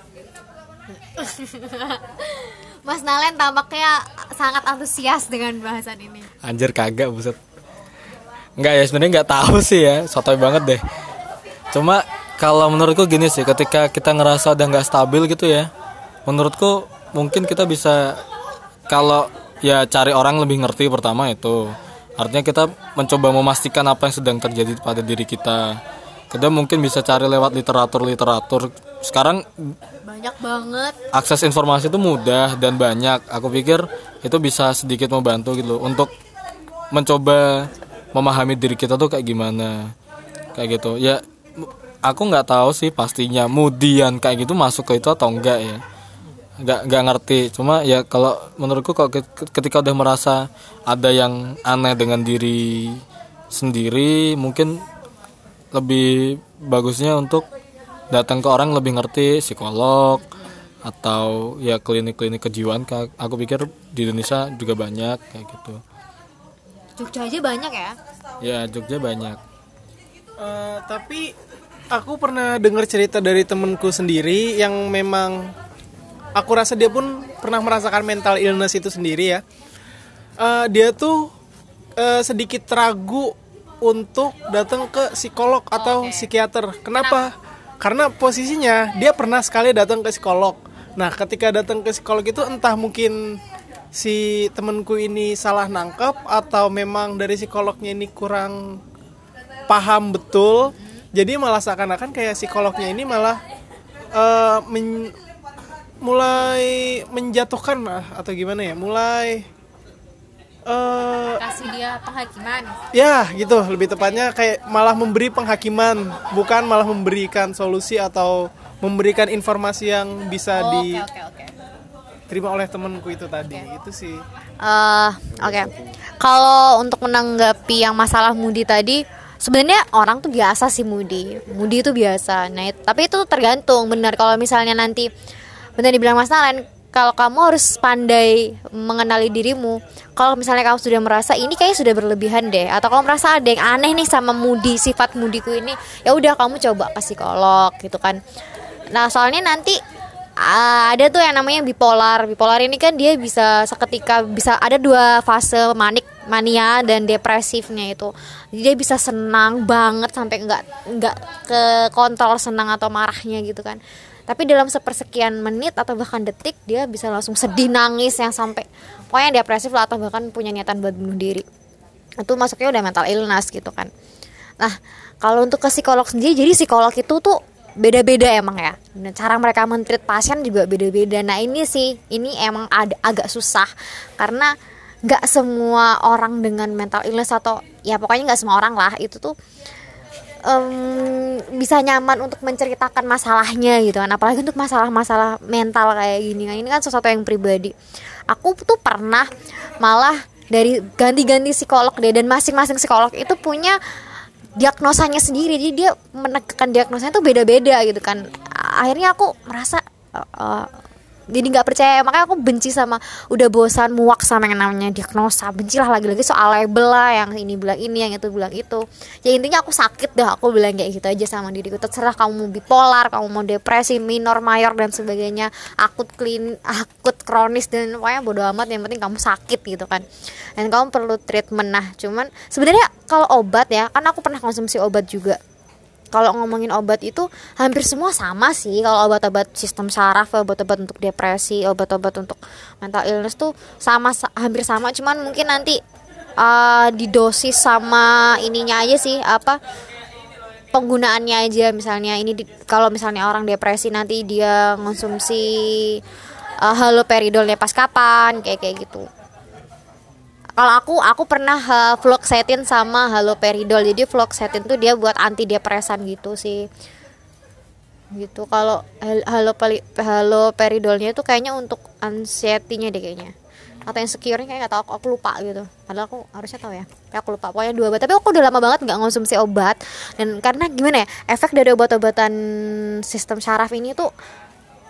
[SPEAKER 1] Mas Nalen tampaknya sangat antusias dengan bahasan ini.
[SPEAKER 2] Anjir kagak buset. Nggak ya sebenarnya nggak tahu sih ya sotoy banget deh. Cuma kalau menurutku gini sih ketika kita ngerasa udah nggak stabil gitu ya menurutku mungkin kita bisa kalau ya cari orang lebih ngerti pertama itu artinya kita mencoba memastikan apa yang sedang terjadi pada diri kita kita mungkin bisa cari lewat literatur literatur sekarang
[SPEAKER 1] banyak banget
[SPEAKER 2] akses informasi itu mudah dan banyak. Aku pikir itu bisa sedikit membantu gitu loh untuk mencoba memahami diri kita tuh kayak gimana. Kayak gitu. Ya aku nggak tahu sih pastinya mudian kayak gitu masuk ke itu atau enggak ya. Nggak nggak ngerti. Cuma ya kalau menurutku kalau ke- ketika udah merasa ada yang aneh dengan diri sendiri mungkin lebih bagusnya untuk datang ke orang yang lebih ngerti psikolog atau ya klinik-klinik kejiwaan. Aku pikir di Indonesia juga banyak kayak gitu.
[SPEAKER 1] Jogja aja banyak ya?
[SPEAKER 2] Ya Jogja banyak.
[SPEAKER 3] Eh, tapi aku pernah dengar cerita dari temenku sendiri yang memang aku rasa dia pun pernah merasakan mental illness itu sendiri ya. Eh, dia tuh eh, sedikit ragu untuk datang ke psikolog atau psikiater. Kenapa? Karena posisinya dia pernah sekali datang ke psikolog. Nah, ketika datang ke psikolog itu entah mungkin si temenku ini salah nangkep atau memang dari psikolognya ini kurang paham betul jadi malah seakan-akan kayak psikolognya ini malah eh, men- mulai menjatuhkan lah atau gimana ya? Mulai eh
[SPEAKER 1] kasih dia penghakiman.
[SPEAKER 3] ya gitu. Lebih tepatnya kayak malah memberi penghakiman bukan malah memberikan solusi atau memberikan informasi yang bisa
[SPEAKER 1] oke oke oke.
[SPEAKER 3] diterima oleh temanku itu tadi itu sih.
[SPEAKER 1] Eh, oke. Kalau untuk menanggapi yang masalah Moody tadi, sebenarnya orang tuh biasa sih Moody. Moody itu biasa. Nah, tapi itu tergantung. Benar kalau misalnya nanti benar dibilang Mas Nalen, kalau kamu harus pandai mengenali dirimu. Kalau misalnya kamu sudah merasa ini kayak sudah berlebihan deh, atau kalau merasa ada yang aneh nih sama Moody, sifat Moodyku ini, ya udah kamu coba ke psikolog gitu kan. Nah, soalnya nanti Ah, ada tuh yang namanya bipolar. Bipolar ini kan dia bisa seketika bisa ada dua fase manik, mania dan depresifnya itu. Dia bisa senang banget sampai nggak nggak ke kontrol senang atau marahnya gitu kan. Tapi dalam sepersekian menit atau bahkan detik dia bisa langsung sedih nangis yang sampai pokoknya depresif lah atau bahkan punya niatan buat bunuh diri. Itu masuknya udah mental illness gitu kan. Nah kalau untuk ke psikolog sendiri jadi psikolog itu tuh beda-beda emang ya. Cara mereka mentreat pasien juga beda-beda. Nah ini sih ini emang ada agak susah. Karena nggak semua orang dengan mental illness atau ya pokoknya nggak semua orang lah itu tuh um, bisa nyaman untuk menceritakan masalahnya gitu kan. Apalagi untuk masalah-masalah mental kayak gini kan. Ini kan sesuatu yang pribadi. Aku tuh pernah malah dari ganti-ganti psikolog deh. Dan masing-masing psikolog itu punya diagnosanya sendiri. Jadi dia menegakkan diagnosanya tuh beda-beda gitu kan. Akhirnya aku merasa uh, uh, jadi nggak percaya. Makanya aku benci sama udah bosan muak sama yang namanya diagnosa. Bencilah lagi-lagi soal label lah yang ini bilang ini yang itu bilang itu. Ya intinya aku sakit dah. Aku bilang kayak gitu aja sama diriku. Terserah kamu mau bipolar kamu mau depresi minor mayor dan sebagainya. Akut klin akut kronis dan pokoknya bodo amat. Yang penting kamu sakit gitu kan. Dan kamu perlu treatment. Nah cuman sebenarnya kalau obat ya kan aku pernah konsumsi obat juga kalau ngomongin obat itu hampir semua sama sih. Kalau obat-obat sistem saraf obat-obat untuk depresi obat-obat untuk mental illness tuh sama hampir sama. Cuman mungkin nanti uh, didosis sama ininya aja sih apa penggunaannya aja. Misalnya ini di, kalau misalnya orang depresi nanti dia konsumsi uh, haloperidolnya pas kapan kayak kayak gitu kalau aku aku pernah uh, fluoxetine sama haloperidol jadi fluoxetine tuh dia buat antidepresan gitu sih. Gitu. Kalau halo haloperidolnya itu kayaknya untuk anxiety-nya deh kayaknya. Atau yang secure kayak nggak tahu aku, aku lupa gitu. Padahal aku harusnya tahu ya. Kayak aku lupa pokoknya dua obat. Tapi aku udah lama banget nggak ngonsumsi obat. Dan karena gimana ya efek dari obat-obatan sistem syaraf ini tuh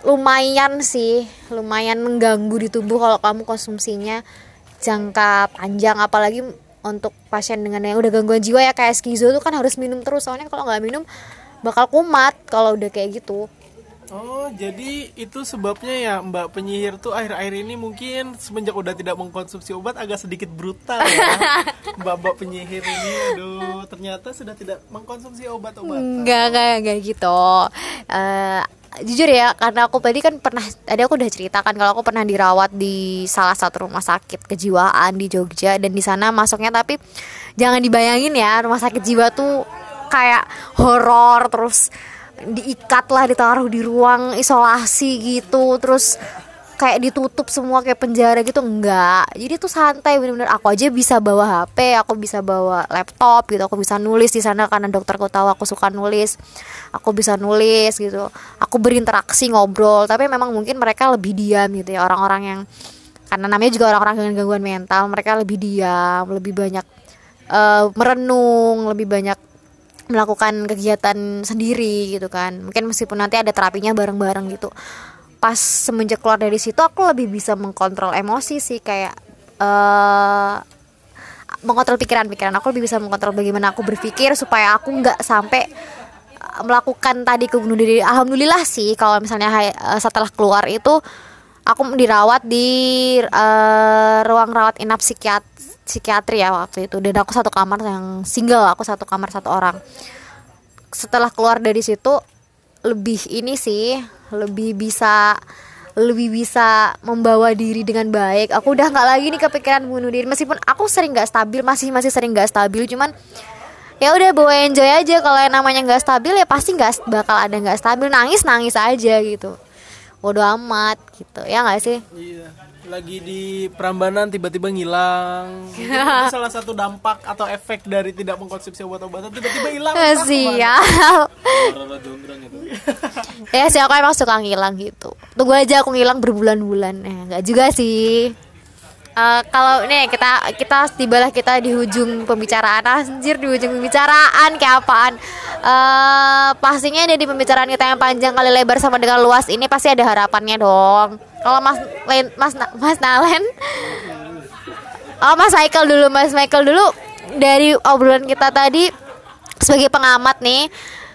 [SPEAKER 1] lumayan sih. Lumayan mengganggu di tubuh kalau kamu konsumsinya jangka panjang apalagi untuk pasien dengan yang udah gangguan jiwa ya kayak skizo tuh kan harus minum terus soalnya kalau nggak minum bakal kumat kalau udah kayak gitu
[SPEAKER 3] Oh, jadi itu sebabnya ya Mbak penyihir tuh akhir-akhir ini mungkin semenjak udah tidak mengkonsumsi obat agak sedikit brutal ya. Mbak-mbak penyihir ini aduh, ternyata sudah tidak mengkonsumsi obat-obatan.
[SPEAKER 1] Enggak, enggak, enggak gitu. Uh, jujur ya karena aku tadi kan pernah tadi aku udah ceritakan kalau aku pernah dirawat di salah satu rumah sakit kejiwaan di Jogja dan di sana masuknya tapi jangan dibayangin ya rumah sakit jiwa tuh kayak horor terus diikat lah ditaruh di ruang isolasi gitu terus kayak ditutup semua kayak penjara gitu enggak. Jadi tuh santai bener-bener. Aku aja bisa bawa HP aku bisa bawa laptop gitu aku bisa nulis di sana karena dokterku tahu aku suka nulis. Aku bisa nulis gitu. Aku berinteraksi ngobrol. Tapi memang mungkin mereka lebih diam gitu ya orang-orang yang karena namanya juga orang-orang dengan gangguan mental mereka lebih diam lebih banyak uh, merenung lebih banyak melakukan kegiatan sendiri gitu kan. Mungkin meskipun nanti ada terapinya bareng-bareng gitu pas semenjak keluar dari situ aku lebih bisa mengkontrol emosi sih kayak uh, mengontrol pikiran-pikiran aku lebih bisa mengontrol bagaimana aku berpikir supaya aku nggak sampai eh, melakukan tadi ke bunuh diri. Alhamdulillah sih kalau misalnya uh, setelah keluar itu aku dirawat di uh, ruang rawat inap psikiat psikiatri ya waktu itu. Dan aku satu kamar yang single aku satu kamar satu orang. Setelah keluar dari situ lebih ini sih lebih bisa lebih bisa membawa diri dengan baik. Aku udah nggak lagi nih kepikiran bunuh diri. Meskipun aku sering nggak stabil masih masih sering nggak stabil. Cuman ya udah bawa enjoy aja. Kalau yang namanya nggak stabil ya pasti nggak bakal ada nggak stabil. Nangis nangis aja gitu. Bodo amat gitu. Ya nggak sih?
[SPEAKER 3] Iya lagi di Prambanan tiba-tiba ngilang. Itu salah satu dampak atau efek dari tidak mengkonsumsi obat-obatan tiba-tiba hilang.
[SPEAKER 1] Siap ya sih aku emang suka ngilang gitu. Tunggu aja aku ngilang berbulan-bulan. Eh nggak juga sih uh, kalau nih kita kita tibalah kita di ujung pembicaraan. Anjir di ujung pembicaraan kayak apaan? Uh, pastinya di pembicaraan kita yang panjang kali lebar sama dengan luas ini pasti ada harapannya dong. Kalau mas mas mas Nalen? Oh mas Michael dulu mas Michael dulu. Dari obrolan kita tadi sebagai pengamat nih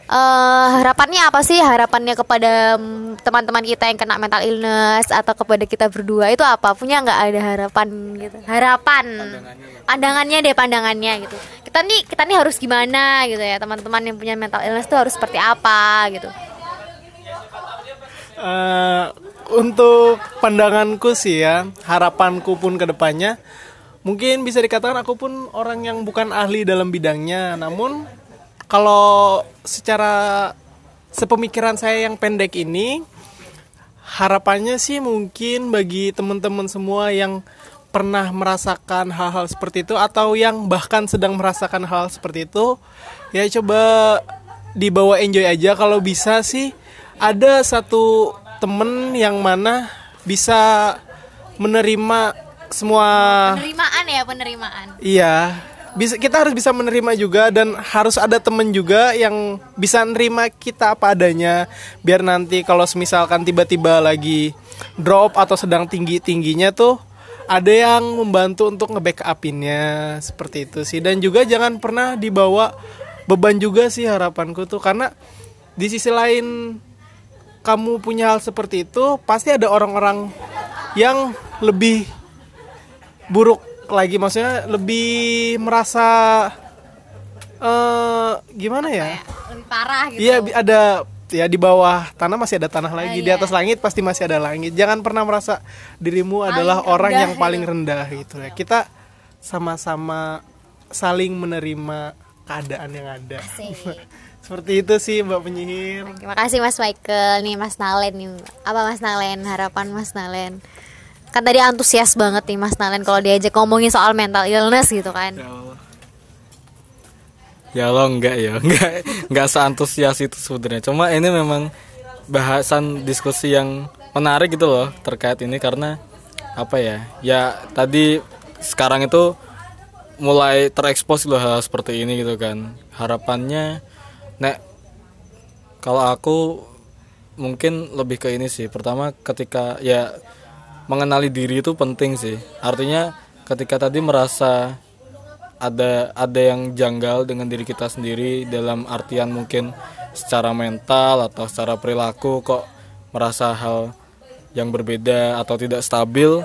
[SPEAKER 1] uh, harapannya apa sih? Harapannya kepada mm, teman-teman kita yang kena mental illness atau kepada kita berdua itu apa? Punya nggak ada harapan gitu? Harapan. Pandangannya, pandangannya deh pandangannya gitu. Kita nih kita nih harus gimana gitu ya? Teman-teman yang punya mental illness itu harus seperti apa gitu?
[SPEAKER 3] Eh, untuk pandanganku sih ya, harapanku pun ke depannya mungkin bisa dikatakan aku pun orang yang bukan ahli dalam bidangnya, namun kalau secara sepemikiran saya yang pendek ini harapannya sih mungkin bagi teman-teman semua yang pernah merasakan hal-hal seperti itu atau yang bahkan sedang merasakan hal seperti itu ya coba dibawa enjoy aja. Kalau bisa sih ada satu temen yang mana bisa menerima semua
[SPEAKER 1] penerimaan ya penerimaan.
[SPEAKER 3] Iya bisa kita harus bisa menerima juga dan harus ada temen juga yang bisa nerima kita apa adanya. Biar nanti kalau misalkan tiba-tiba lagi drop atau sedang tinggi tingginya tuh ada yang membantu untuk nge-backupinnya seperti itu sih. Dan juga jangan pernah dibawa beban juga sih harapanku tuh. Karena di sisi lain kamu punya hal seperti itu pasti ada orang-orang yang lebih buruk lagi maksudnya lebih merasa eh gimana ya?
[SPEAKER 1] Kayak lebih parah gitu.
[SPEAKER 3] Iya ada ya di bawah tanah masih ada tanah lagi di
[SPEAKER 1] iya.
[SPEAKER 3] atas langit pasti masih ada langit. Jangan pernah merasa dirimu adalah orang
[SPEAKER 1] rendah
[SPEAKER 3] yang paling
[SPEAKER 1] gitu.
[SPEAKER 3] rendah gitu ya. Kita sama-sama saling menerima keadaan yang ada. Seperti itu sih mbak penyihir.
[SPEAKER 1] Terima kasih Mas Michael nih Mas Nalen nih. Apa Mas Nalen? Harapan Mas Nalen kan tadi antusias banget nih Mas Nalen kalau diajak ngomongin soal mental illness gitu kan
[SPEAKER 2] Ya lo enggak ya, enggak enggak seantusias itu sebenarnya. Cuma ini memang bahasan diskusi yang menarik gitu loh terkait ini karena apa ya? Ya tadi sekarang itu mulai terekspos loh hal seperti ini gitu kan. Harapannya nek kalau aku mungkin lebih ke ini sih. Pertama ketika ya mengenali diri itu penting sih. Artinya ketika tadi merasa ada ada yang janggal dengan diri kita sendiri dalam artian mungkin secara mental atau secara perilaku kok merasa hal yang berbeda atau tidak stabil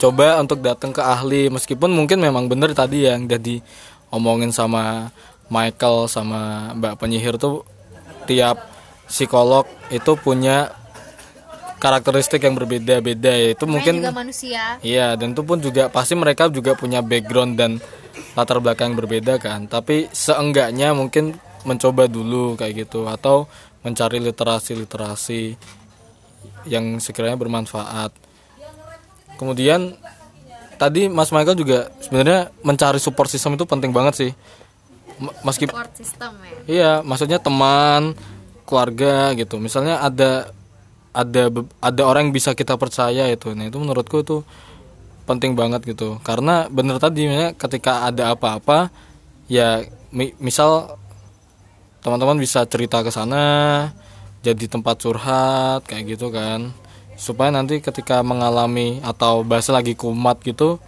[SPEAKER 2] coba untuk datang ke ahli meskipun mungkin memang benar tadi yang jadi omongin sama Michael sama Mbak penyihir tuh tiap psikolog itu punya karakteristik yang berbeda-beda ya itu mungkin
[SPEAKER 1] juga manusia
[SPEAKER 2] Iya, dan itu pun juga pasti mereka juga punya background dan latar belakang yang berbeda kan. Tapi seenggaknya mungkin mencoba dulu kayak gitu atau mencari literasi-literasi yang sekiranya bermanfaat. Kemudian tadi Mas Michael juga sebenarnya mencari support system itu penting banget sih. Meskipun
[SPEAKER 1] support system ya
[SPEAKER 2] Iya, maksudnya teman, keluarga gitu. Misalnya ada ada ada orang yang bisa kita percaya itu. Nah, itu menurutku itu penting banget gitu. Karena bener tadi misalnya ketika ada apa-apa ya mi- misal teman-teman bisa cerita ke sana jadi tempat curhat kayak gitu kan. Supaya nanti ketika mengalami atau bahasa lagi kumat gitu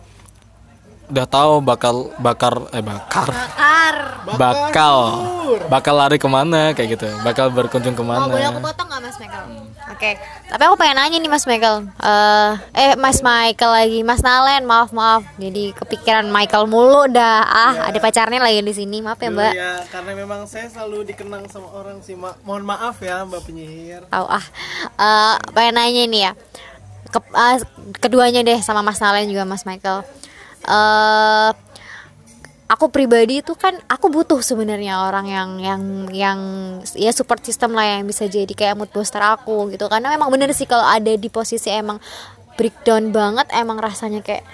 [SPEAKER 2] udah tahu bakal bakar eh bakar
[SPEAKER 1] bakar
[SPEAKER 2] bakal bakal lari ke mana kayak gitu bakal berkunjung
[SPEAKER 1] Oh boleh aku
[SPEAKER 2] ke mana
[SPEAKER 1] potong nggak Mas Michael? Oke, tapi aku pengen nanya nih Mas Michael. Eh, eh Mas Michael lagi, Mas Nalen, maaf maaf. Jadi kepikiran Michael mulu dah. Ah, ada pacarnya lagi di sini. Maaf ya Mbak.
[SPEAKER 3] ya karena memang saya selalu dikenang sama orang sih Ma- mohon maaf ya mbak penyihir
[SPEAKER 1] Tahu ah. Eh, pengen nanya nih ya. Ke- ah, keduanya deh sama Mas Nalen juga Mas Michael. Eh aku pribadi itu kan aku butuh sebenarnya orang yang yang yang ya support system lah yang bisa jadi kayak mood booster aku gitu. Karena memang bener sih kalau ada di posisi emang breakdown banget emang rasanya kayak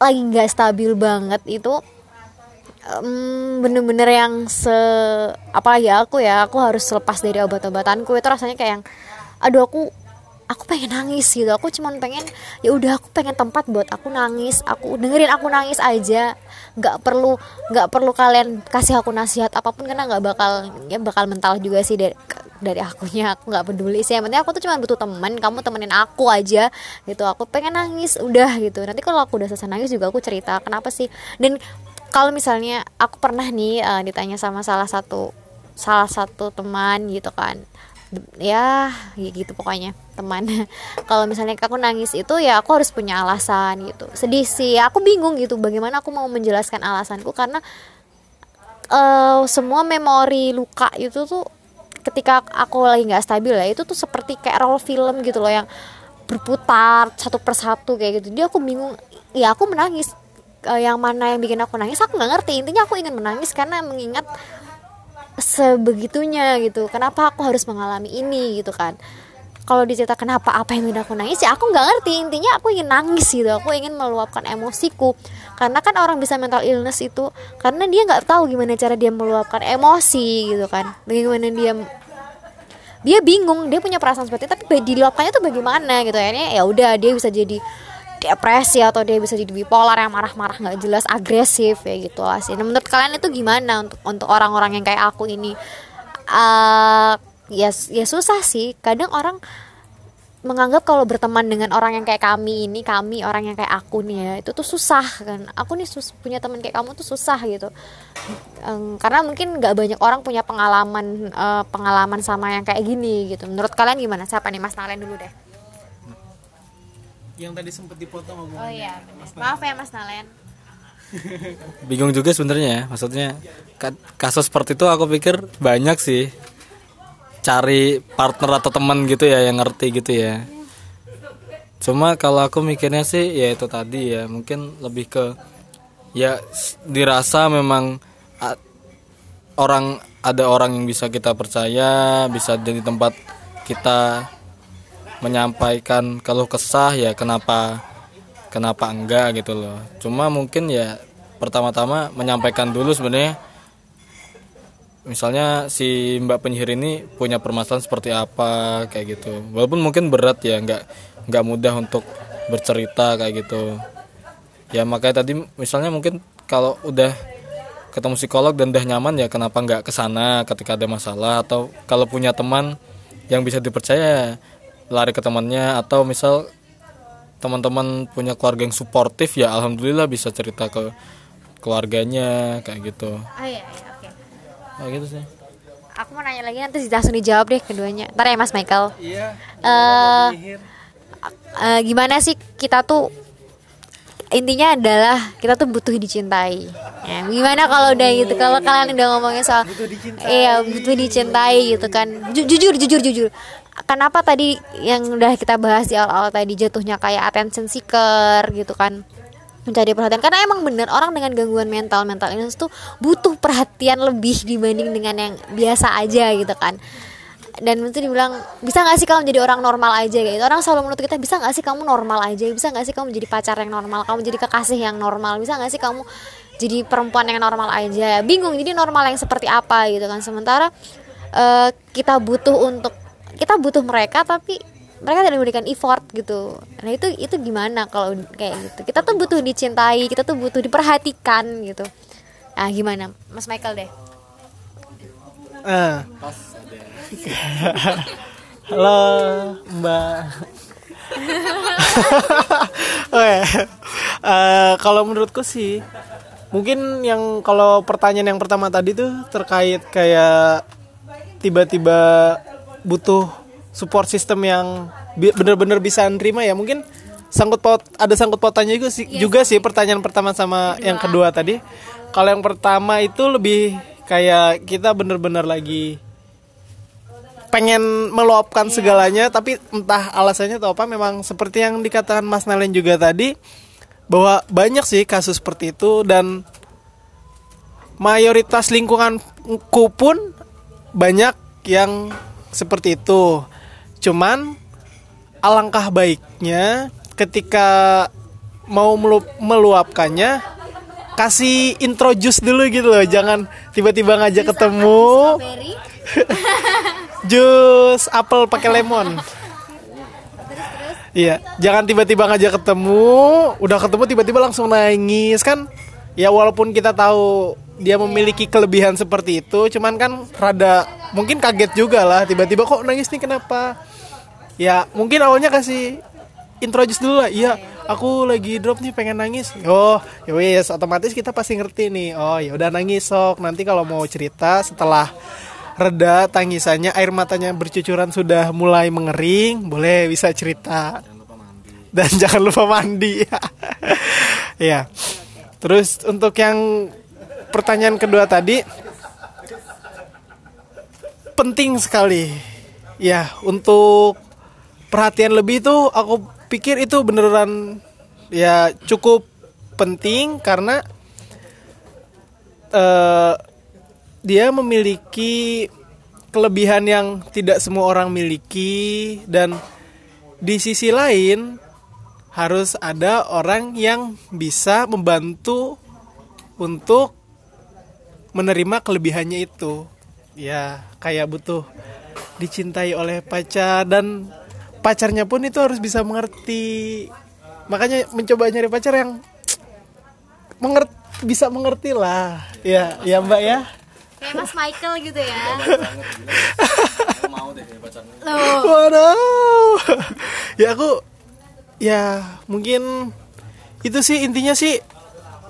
[SPEAKER 1] lagi nggak stabil banget itu bener-bener yang se apalagi aku ya aku harus lepas dari obat-obatanku. Itu rasanya kayak yang aduh aku aku pengen nangis gitu. Aku cuman pengen ya udah aku pengen tempat buat aku nangis. Aku dengerin aku nangis aja. Nggak perlu nggak perlu kalian kasih aku nasihat apa pun karena nggak bakal ya bakal mental juga sih dari dari akunya. Aku nggak peduli sih. Yang penting aku tuh cuma butuh teman. Kamu temenin aku aja gitu. Aku pengen nangis udah gitu. Nanti kalau aku udah selesai nangis juga aku cerita kenapa sih. Dan kalau misalnya aku pernah nih eh, ditanya sama salah satu salah satu teman gitu kan. Ya ya gitu pokoknya teman. Kalau misalnya aku nangis itu ya aku harus punya alasan gitu. Sedih sih. Aku bingung gitu bagaimana aku mau menjelaskan alasanku karena eh, semua memori luka itu tuh ketika aku lagi nggak stabil ya itu tuh seperti kayak roll film gitu loh yang berputar satu persatu kayak gitu. Jadi aku bingung ya aku menangis. Eh, yang mana yang bikin aku nangis aku nggak ngerti. Intinya aku ingin menangis karena mengingat sebegitunya gitu. Kenapa aku harus mengalami ini gitu kan kalau dicerita kenapa apa yang bikin aku nangis ya aku nggak ngerti. Intinya aku ingin nangis gitu. Aku ingin meluapkan emosiku. Karena kan orang bisa mental illness itu karena dia nggak tahu gimana cara dia meluapkan emosi gitu kan. Bagaimana dia dia bingung dia punya perasaan seperti itu tapi diluapkannya tuh bagaimana gitu. Akhirnya ya udah dia bisa jadi depresi atau dia bisa jadi bipolar yang marah-marah nggak jelas agresif ya gitu lah sih. Nah, menurut kalian itu gimana untuk untuk orang-orang yang kayak aku ini? Uh, ya ya susah sih. Kadang orang menganggap kalau berteman dengan orang yang kayak kami ini kami orang yang kayak aku nih ya itu tuh susah kan. Aku nih sus punya teman kayak kamu tuh susah gitu. Um, karena mungkin nggak banyak orang punya pengalaman uh, pengalaman sama yang kayak gini gitu. Menurut kalian gimana? Siapa nih Mas Nalen dulu deh?
[SPEAKER 3] Yang tadi sempat dipotong
[SPEAKER 1] Oh iya, maaf ya Mas Nalen.
[SPEAKER 2] bingung juga sebenarnya ya. Maksudnya kasus seperti itu aku pikir banyak sih cari partner atau teman gitu ya yang ngerti gitu ya. Cuma kalau aku mikirnya sih ya itu tadi ya mungkin lebih ke ya dirasa memang orang ada orang yang bisa kita percaya bisa jadi tempat kita menyampaikan kalau kesah ya kenapa kenapa enggak gitu loh. Cuma mungkin ya pertama-tama menyampaikan dulu sebenarnya misalnya si mbak penyihir ini punya permasalahan seperti apa kayak gitu. Walaupun mungkin berat ya nggak nggak mudah untuk bercerita kayak gitu. Ya makanya tadi misalnya mungkin kalau udah ketemu psikolog dan udah nyaman ya kenapa nggak ke sana ketika ada masalah? Atau kalau punya teman yang bisa dipercaya lari ke temannya. Atau misal teman-teman punya keluarga yang suportif ya alhamdulillah bisa cerita ke keluarganya kayak gitu.
[SPEAKER 1] Oh iya, iya
[SPEAKER 2] Nah, gitu sih.
[SPEAKER 1] Aku mau nanya lagi nanti langsung dijawab deh keduanya. Ntar ya Mas Michael.
[SPEAKER 3] Iya.
[SPEAKER 1] Uh, uh, gimana sih kita tuh intinya adalah kita tuh butuh dicintai. Ya, gimana kalau udah gitu? Kalau kalian udah ngomongin soal butuh dicintai. Iya, butuh dicintai gitu kan. Jujur, jujur, jujur kenapa tadi yang udah kita bahas di awal-awal tadi jatuhnya kayak attention seeker gitu kan mencari perhatian. Karena emang bener orang dengan gangguan mental mental ini tuh butuh perhatian lebih dibanding dengan yang biasa aja gitu kan. Dan itu dibilang bisa gak sih kamu jadi orang normal aja? Gitu. Orang selalu menurut kita bisa gak sih kamu normal aja? Bisa gak sih kamu jadi pacar yang normal? Kamu jadi kekasih yang normal? Bisa gak sih kamu jadi perempuan yang normal aja? Bingung jadi normal yang seperti apa gitu kan. Sementara uh, kita butuh untuk kita butuh mereka tapi mereka tidak memberikan effort gitu. Nah itu itu gimana kalau kayak gitu? Kita tuh butuh dicintai kita tuh butuh diperhatikan gitu. Nah gimana? Mas Michael deh.
[SPEAKER 3] Uh. halo mbak. Oke, uh, kalau menurutku sih mungkin yang kalau pertanyaan yang pertama tadi tuh terkait kayak tiba-tiba butuh support system yang benar-benar bisa nerima ya mungkin sangkut paut ada sangkut pautannya juga sih yes. Iya. juga sih pertanyaan pertama sama kedua. yang kedua tadi kalau yang pertama itu lebih kayak kita benar-benar lagi pengen meluapkan yeah. segalanya tapi entah alasannya atau apa memang seperti yang dikatakan Mas Nalen juga tadi bahwa banyak sih kasus seperti itu dan mayoritas lingkunganku pun banyak yang seperti itu. Cuman alangkah baiknya ketika mau meluapkannya kasih intro jus dulu gitu loh. Jangan tiba-tiba ngajak jus ketemu. jus apel pakai lemon. Iya, jangan tiba-tiba ngajak ketemu, udah ketemu tiba-tiba langsung nangis kan? Ya walaupun kita tahu dia memiliki kelebihan seperti itu cuman kan rada mungkin kaget juga lah tiba-tiba kok nangis nih kenapa ya mungkin awalnya kasih introduce dulu lah. Iya aku lagi drop nih pengen nangis. Oh ya wes otomatis kita pasti ngerti nih. Oh ya udah nangis sok. Nanti kalau mau cerita setelah reda tangisannya air matanya bercucuran sudah mulai mengering boleh bisa cerita. Dan jangan lupa mandi. Ya terus untuk yang pertanyaan kedua tadi penting sekali. Ya untuk perhatian lebih itu aku pikir itu beneran ya cukup penting karena eh, dia memiliki kelebihan yang tidak semua orang miliki dan di sisi lain harus ada orang yang bisa membantu untuk menerima kelebihannya itu. Ya kayak butuh dicintai oleh pacar dan pacarnya pun itu harus bisa mengerti. Makanya mencoba nyari pacar yang mengerti bisa mengerti lah. Ya ya mbak ya.
[SPEAKER 1] Kayak Mas Michael gitu ya.
[SPEAKER 2] Mau deh pacarnya.
[SPEAKER 3] Waduh. ya aku ya mungkin itu sih intinya sih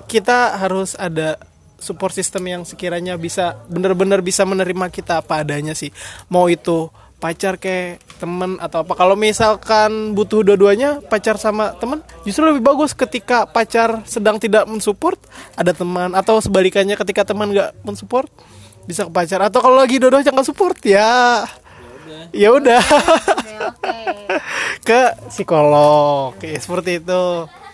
[SPEAKER 3] kita harus ada support system yang sekiranya bisa benar-benar bisa menerima kita apa adanya sih. Mau itu pacar kayak temen atau apa. Kalau misalkan butuh dua-duanya pacar sama temen justru lebih bagus ketika pacar sedang tidak mensupport ada teman. Atau sebalikannya ketika teman nggak mensupport bisa ke pacar. Atau kalau lagi dua-duanya nggak support ya. Ya udah.
[SPEAKER 1] oke oke.
[SPEAKER 3] Ke psikolog. Oke, seperti itu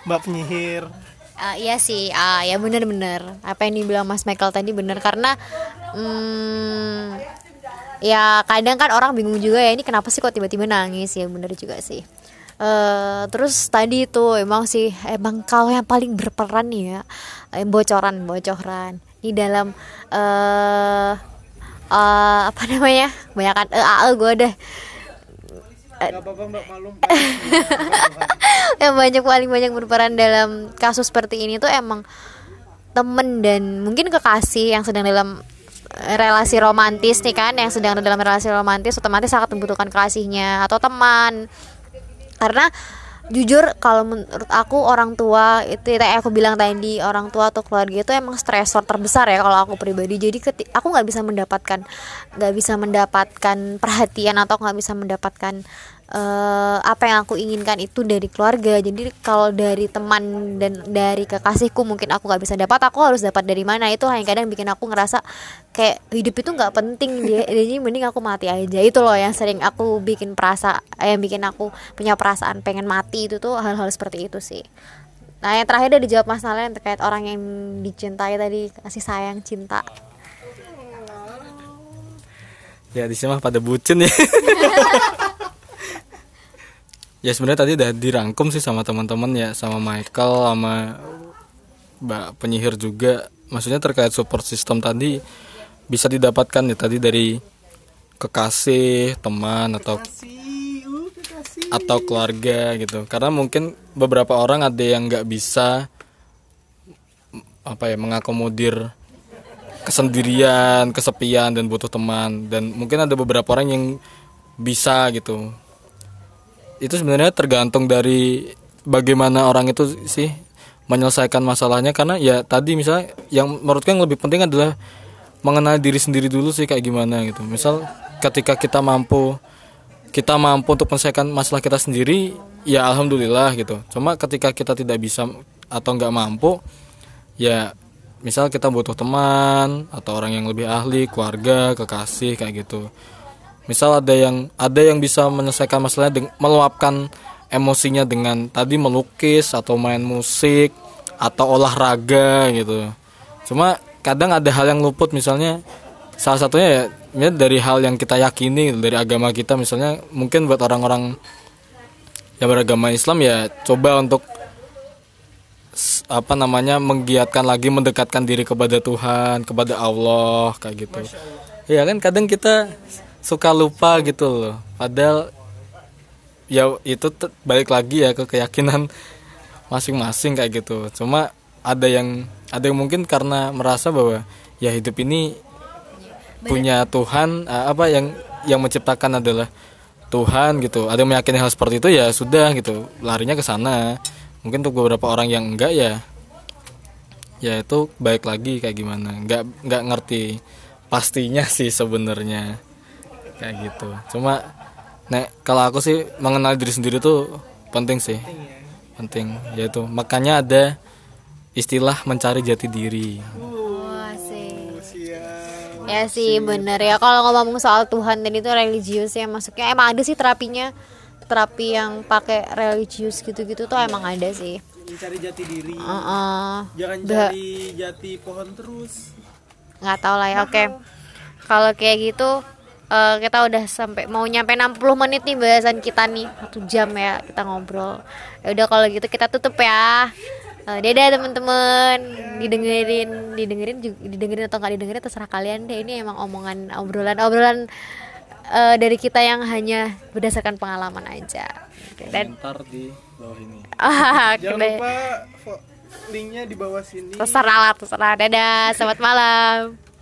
[SPEAKER 3] mbak penyihir.
[SPEAKER 1] Ah, iya sih, ah, ya bener-bener apa yang dibilang Mas Michael tadi bener karena hmm, ya kadang kan orang bingung juga ya ini kenapa sih kok tiba-tiba nangis? Ya bener juga sih. Eh terus tadi itu emang sih emang kalau yang paling berperan nih ya eh, bocoran bocoran. Di dalam eh eh, apa namanya? Banyak kan eh, gue deh. Yang banyak paling banyak berperan dalam kasus seperti ini tuh emang temen dan mungkin kekasih yang sedang dalam relasi romantis nih kan yang sedang dalam relasi romantis otomatis sangat membutuhkan kasihnya atau teman. Karena jujur kalau menurut aku orang tua itu kayak aku bilang tadi orang tua atau keluarga itu emang stresor terbesar ya kalau aku pribadi. Jadi keti- aku nggak bisa mendapatkan nggak bisa mendapatkan perhatian atau nggak bisa mendapatkan eh, apa yang aku inginkan itu dari keluarga. Jadi kalau dari teman dan dari kekasihku mungkin aku nggak bisa dapat aku harus dapat dari mana. Itu yang kadang bikin aku ngerasa kayak hidup itu nggak penting dia. Jadi mending aku mati aja. Itu loh yang sering aku bikin perasa eh, yang bikin aku punya perasaan pengen mati itu tuh hal-hal seperti itu sih. Nah yang terakhir udah dijawab masalah yang terkait orang yang dicintai tadi kasih sayang cinta.
[SPEAKER 2] Ya di sini mah pada bucin ya ya sebenarnya tadi udah dirangkum sih sama teman-teman ya sama Michael sama mbak penyihir juga. Maksudnya terkait support system tadi bisa didapatkan ya tadi dari kekasih teman atau atau keluarga gitu. Karena mungkin beberapa orang ada yang nggak bisa apa ya mengakomodir kesendirian, kesepian dan butuh teman. Dan mungkin ada beberapa orang yang bisa gitu. Itu sebenarnya tergantung dari bagaimana orang itu sih menyelesaikan masalahnya karena ya tadi misalnya yang menurutku yang lebih penting adalah mengenal diri sendiri dulu sih kayak gimana gitu. Misal ketika kita mampu kita mampu untuk menyelesaikan masalah kita sendiri ya alhamdulillah gitu. Cuma ketika kita tidak bisa atau nggak mampu ya misal kita butuh teman atau orang yang lebih ahli keluarga kekasih kayak gitu misal ada yang ada yang bisa menyelesaikan masalahnya dengan meluapkan emosinya dengan tadi melukis atau main musik atau olahraga gitu. Cuma kadang ada hal yang luput misalnya salah satunya ya ya dari hal yang kita yakini gitu, dari agama kita misalnya mungkin buat orang-orang yang beragama Islam ya coba untuk apa namanya menggiatkan lagi mendekatkan diri kepada Tuhan kepada Allah kayak gitu. Ya kan kadang kita suka lupa gitu loh. Padahal ya itu balik lagi ya ke keyakinan masing-masing kayak gitu. Cuma ada yang ada yang mungkin karena merasa bahwa ya hidup ini punya Tuhan apa yang yang menciptakan adalah Tuhan gitu. Ada yang meyakini hal seperti itu ya sudah gitu. Larinya ke sana. Mungkin untuk beberapa orang yang enggak ya ya itu baik lagi kayak gimana. Nggak nggak ngerti pastinya sih sebenarnya kayak gitu. Cuma nek kalau aku sih mengenal diri sendiri tuh penting sih. Penting yaitu makanya ada istilah mencari jati diri.
[SPEAKER 1] Wah sih ya sih bener ya. Kalau ngomong soal Tuhan dan itu religius ya masuknya emang ada sih terapinya. Terapi yang pakai religius gitu-gitu tuh emang ada sih.
[SPEAKER 3] Mencari jati diri.
[SPEAKER 1] Heeh.
[SPEAKER 3] jangan
[SPEAKER 1] Ba-
[SPEAKER 3] cari jati pohon terus.
[SPEAKER 1] Nggak tahu lah ya oke. Kalau kayak gitu eh, kita udah sampai mau nyampe 60 menit nih bahasan kita nih. Satu jam ya kita ngobrol. Ya udah kalau gitu kita tutup ya. Eh, dadah teman-teman. Didengerin didengerin juga didengerin atau nggak didengerin terserah kalian deh. Ini emang omongan obrolan obrolan eh, dari kita yang hanya berdasarkan pengalaman aja. Oke, dan
[SPEAKER 2] komentar di bawah ini.
[SPEAKER 1] Ah,
[SPEAKER 3] jangan lupa linknya di bawah sini.
[SPEAKER 1] Terserah lah terserah. Dadah selamat malam